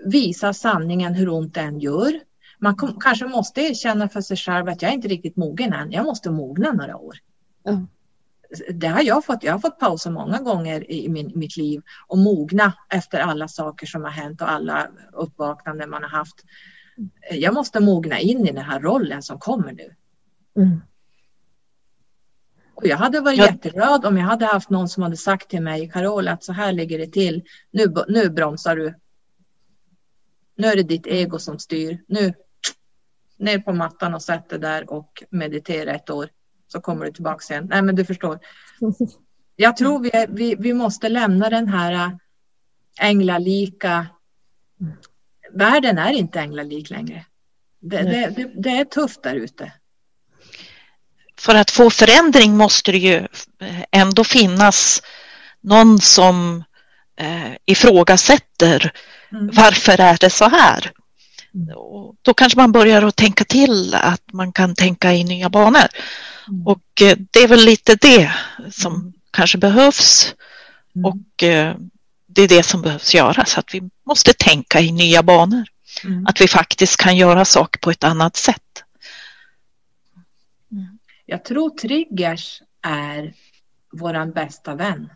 visa sanningen hur ont det än gör. Man kom, kanske måste erkänna för sig själv att jag är inte riktigt mogen än. Jag måste mogna några år Ja. det har jag fått. Jag har fått pausa många gånger i min, mitt liv och mogna efter alla saker som har hänt och alla uppvaknanden man har haft. Jag måste mogna in i den här rollen som kommer nu. Mm. Och jag hade varit Ja. jätteglad om jag hade haft någon som hade sagt till mig, Carola, att så här ligger det till. Nu, nu bromsar du. Nu är det ditt ego som styr. Nu, ner på mattan och sätt dig där och meditera ett år. Så kommer du tillbaka sen. Nej, men du förstår. Jag tror vi, är, vi, vi måste lämna den här äh, änglalika... Världen är inteänglalik längre. Det, det, det, det är tufft där ute. För att få förändring måste det ju ändå finnas någon som eh, ifrågasätter Mm. varför är det så här? Och då kanske man börjar att tänka till att man kan tänka i nya banor. Mm. Och eh, det är väl lite det som kanske behövs. Mm. Och eh, det är det som behövs göras, att vi måste tänka i nya banor. Mm. Att vi faktiskt kan göra saker på ett annat sätt. Jag tror triggers är våran bästa vän.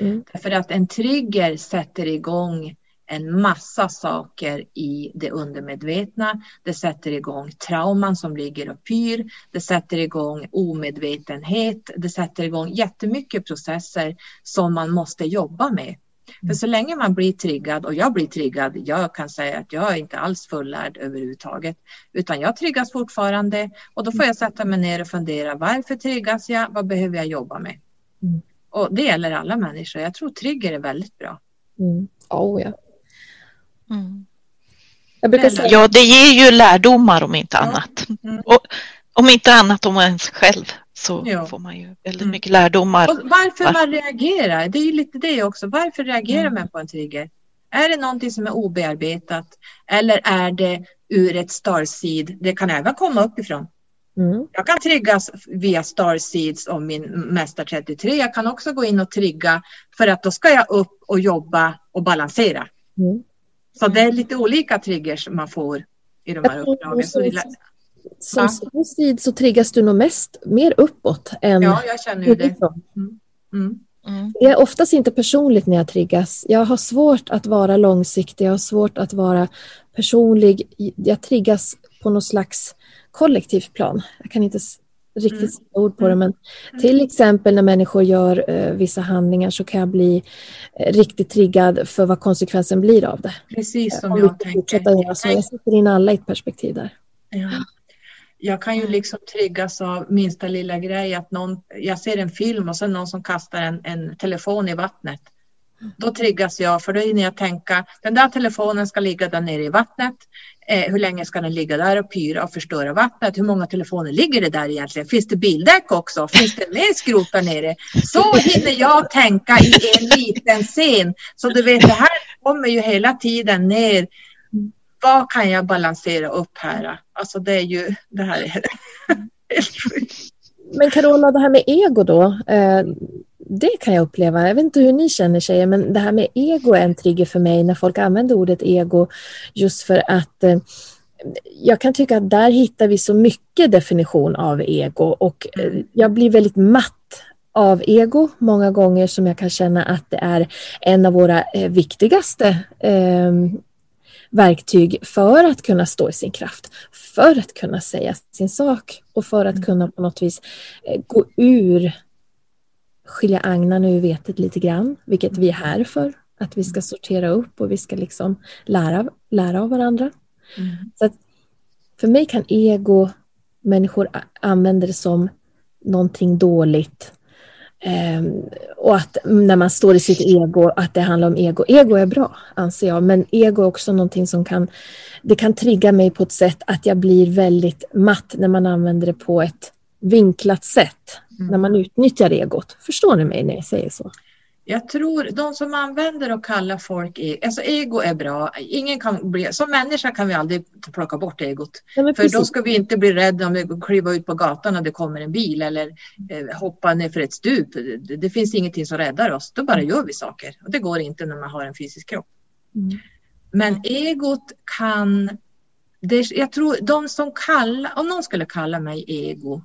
Mm. Därför att en trigger sätter igång en massa saker i det undermedvetna. Det sätter igång trauman som ligger och pyr. Det sätter igång omedvetenhet. Det sätter igång jättemycket processer som man måste jobba med. För så länge man blir triggad, och jag blir triggad, jag kan säga att jag är inte alls fullärd överhuvudtaget, utan jag triggas fortfarande och då får jag sätta mig ner och fundera, varför triggas jag? Vad behöver jag jobba med? Mm. Och det gäller alla människor. Jag tror trigger är väldigt bra. Mm. Oh, ja. Mm. Jag brukar Eller- säga, Ja, det ger ju lärdomar om inte annat. Mm. Och om inte annat om en själv så Ja. får man ju väldigt Mm. mycket lärdomar. Och varför Va? man reagerar, det är ju lite det också. Varför reagerar Mm. man på en trigger? Är det någonting som är obearbetat eller är det ur ett starseed? Det kan även komma uppifrån. mm, Jag kan triggas via starseeds om min Mästar 33. Jag kan också gå in och trigga för att då ska jag upp och jobba och balansera. mm. Så det är lite olika triggers man får i de här uppdragen. Så det, som- Som suicid så triggas du nog mest mer uppåt än ja, jag känner ju det. uppifrån. Mm. Mm. Det är oftast inte personligt när jag triggas. Jag har svårt att vara långsiktig, jag har svårt att vara personlig. Jag triggas på något slags kollektivt plan. Jag kan inte riktigt Mm. sätta ord på det, men till exempel när människor gör eh, vissa handlingar så kan jag bli eh, riktigt triggad för vad konsekvensen blir av det. Precis som Om vi jag tänker. så. Jag sätter in alla i ett perspektiv där. Ja. Jag kan ju liksom triggas av minsta lilla grej att någon, jag ser en film och sen någon som kastar en, en telefon i vattnet. Då triggas jag för då hinner jag tänka, den där telefonen ska ligga där nere i vattnet. Eh, hur länge ska den ligga där och pyra och förstöra vattnet? Hur många telefoner ligger det där egentligen? Finns det bildäck också? Finns det mer skrot där nere? Så hinner jag tänka i en liten scen. Så du vet, det här kommer ju hela tiden ner vad kan jag balansera upp här? Alltså det är ju, det här är helt sjukt. Men Carola, det här med ego då, eh, det kan jag uppleva. Jag vet inte hur ni känner tjejer, men det här med ego är en trigger för mig när folk använder ordet ego just för att eh, jag kan tycka att där hittar vi så mycket definition av ego och eh, jag blir väldigt matt av ego många gånger som jag kan känna att det är en av våra viktigaste verktyg för att kunna stå i sin kraft, för att kunna säga sin sak och för att kunna på något vis eh, gå ur, skilja agnarna ur vetet lite grann, vilket vi är här för. Att vi ska sortera upp och vi ska liksom lära, lära av varandra. Så att för mig kan ego, människor använder det som någonting dåligt. Ehm, och att när man står i sitt ego, att det handlar om ego. Ego är bra, anser jag, men ego är också någonting som kan, det kan trigga mig på ett sätt att jag blir väldigt matt när man använder det på ett vinklat sätt. När man utnyttjar egot. Förstår ni mig när jag säger så? Jag tror de som använder och kallar folk, alltså ego är bra. Ingen kan bli, som människa kan vi aldrig plocka bort egot. Ja, För då ska vi inte bli rädda om vi kliver ut på gatan och det kommer en bil eller eh, hoppa ner för ett stup. Det, det finns ingenting som räddar oss. Då bara gör vi saker. Och det går inte när man har en fysisk kropp. Mm. Men egot kan... Det, jag tror de som kallar, om någon skulle kalla mig ego,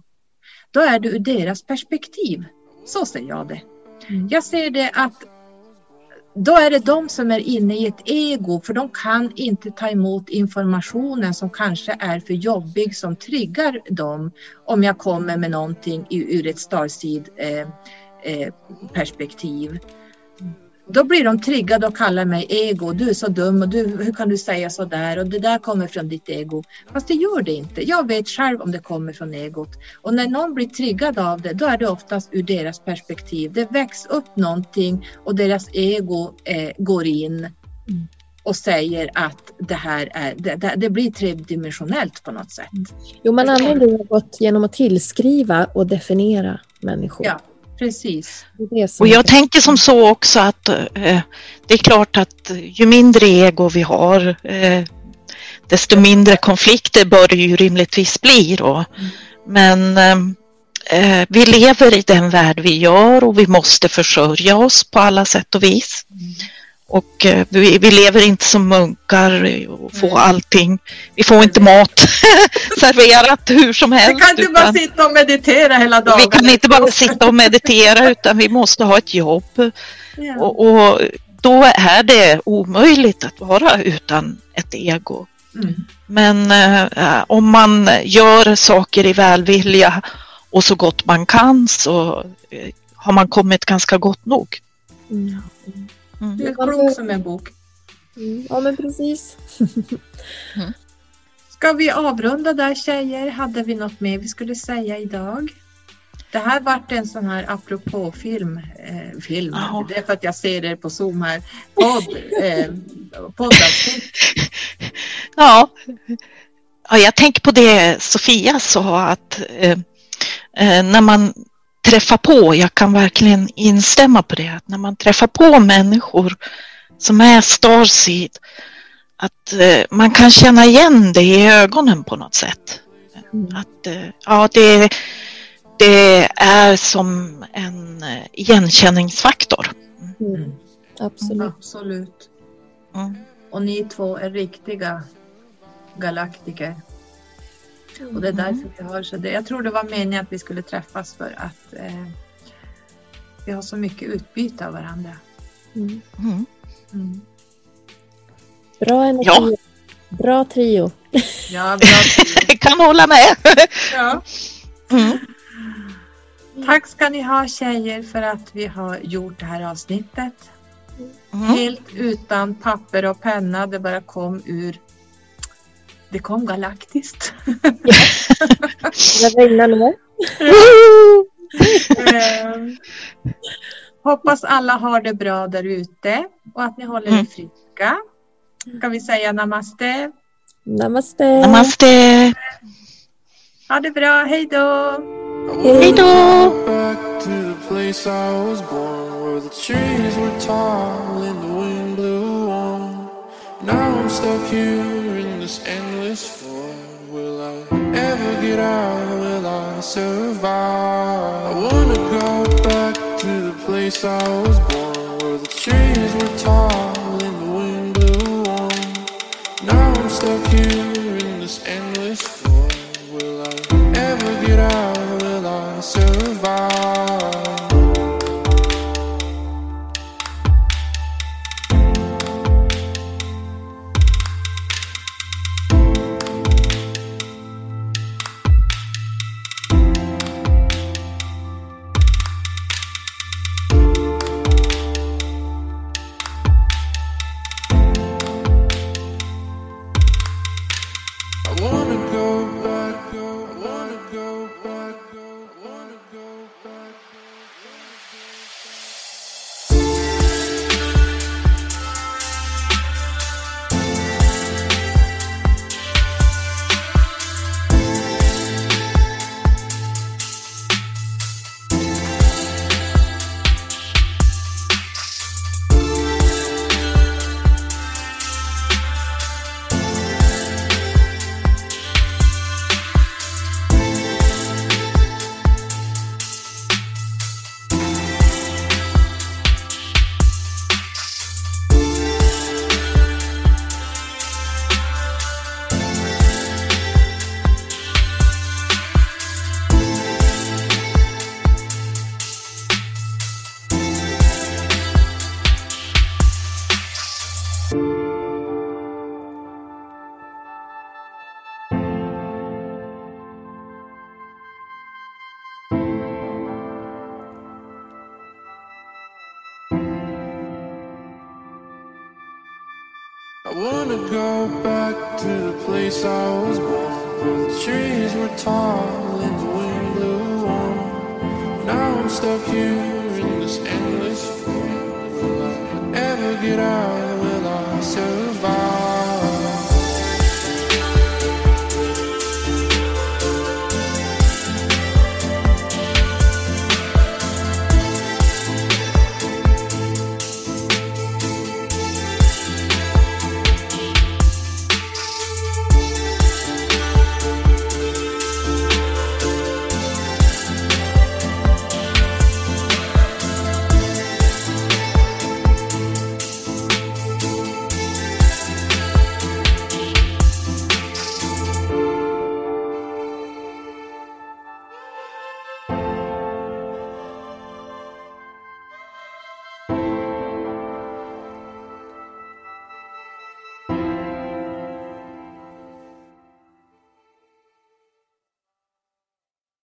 då är det ur deras perspektiv. Så ser jag det. Mm. Jag ser det att då är det de som är inne i ett ego för de kan inte ta emot informationen som kanske är för jobbig som triggar dem om jag kommer med någonting ur ett starseed eh, eh, perspektiv. Då blir de triggade och kallar mig ego. Du är så dum och du, hur kan du säga så där? Och det där kommer från ditt ego. Fast det gör det inte. Jag vet själv om det kommer från egot. Och när någon blir triggad av det, då är det oftast ur deras perspektiv. Det väcks upp någonting och deras ego eh, går in och säger att det här är, det, det, blir tredimensionellt på något sätt. Jo, man använder något genom att tillskriva och definiera människor. Ja, precis. Och jag tänker som så också att eh, det är klart att ju mindre ego vi har eh, desto mindre konflikter bör det ju rimligtvis bli då. Men eh, vi lever i den värld vi gör och vi måste försörja oss på alla sätt och vis. Och eh, vi, vi lever inte som munkar och får allting. Vi får inte mat serverat hur som Vi helst. kan inte bara sitta och meditera hela dagen. vi kan inte bara sitta och meditera utan vi måste ha ett jobb. Ja. Och, och då är det omöjligt att vara utan ett ego. Mm. Men eh, om man gör saker i välvilja och så gott man kan så eh, har man kommit ganska gott nog. Mm. Mm. Du är klok som en bok. Mm. Ja, men precis. Ska vi avrunda där tjejer? Hade vi något mer vi skulle säga idag? Det här vart en sån här apropå-film. Eh, film. Jaha. Det är för att jag ser er på Zoom här. Podd, eh, poddavsnitt. Ja. ja, jag tänker på det Sofia sa att eh, eh, när man träffar på, jag kan verkligen instämma på det, att när man träffar på människor som är starseed, att eh, man kan känna igen det i ögonen på något sätt. Att eh, ja, det, det är som en eh, igenkänningsfaktor. Mm. Absolut. Absolut. Mm. Och ni två är riktiga galaktiker. Och det är därför vi har så det. Jag tror det var meningen att vi skulle träffas för att eh, vi har så mycket utbyte av varandra. Mm. Mm. Mm. Bra energi. Ja. Bra trio. Ja, bra. Jag kan hålla med. ja. Mm. Tack ska ni ha tjejer för att vi har gjort det här avsnittet. Mm. Helt utan papper och penna. Det bara kom ur det kom galaktiskt. Det regnar ner. Eh, hoppas alla har det bra där ute och att ni håller er Mm. friska. Ska vi säga namaste? Namaste. Namaste. Ha det bra, hej då! Hej då. Now I'm stuck here in this endless void. Will I ever get out? Will I survive? I wanna go back to the place I was born, where the trees were tall and the wind blew warm. Now I'm stuck here in this endless go back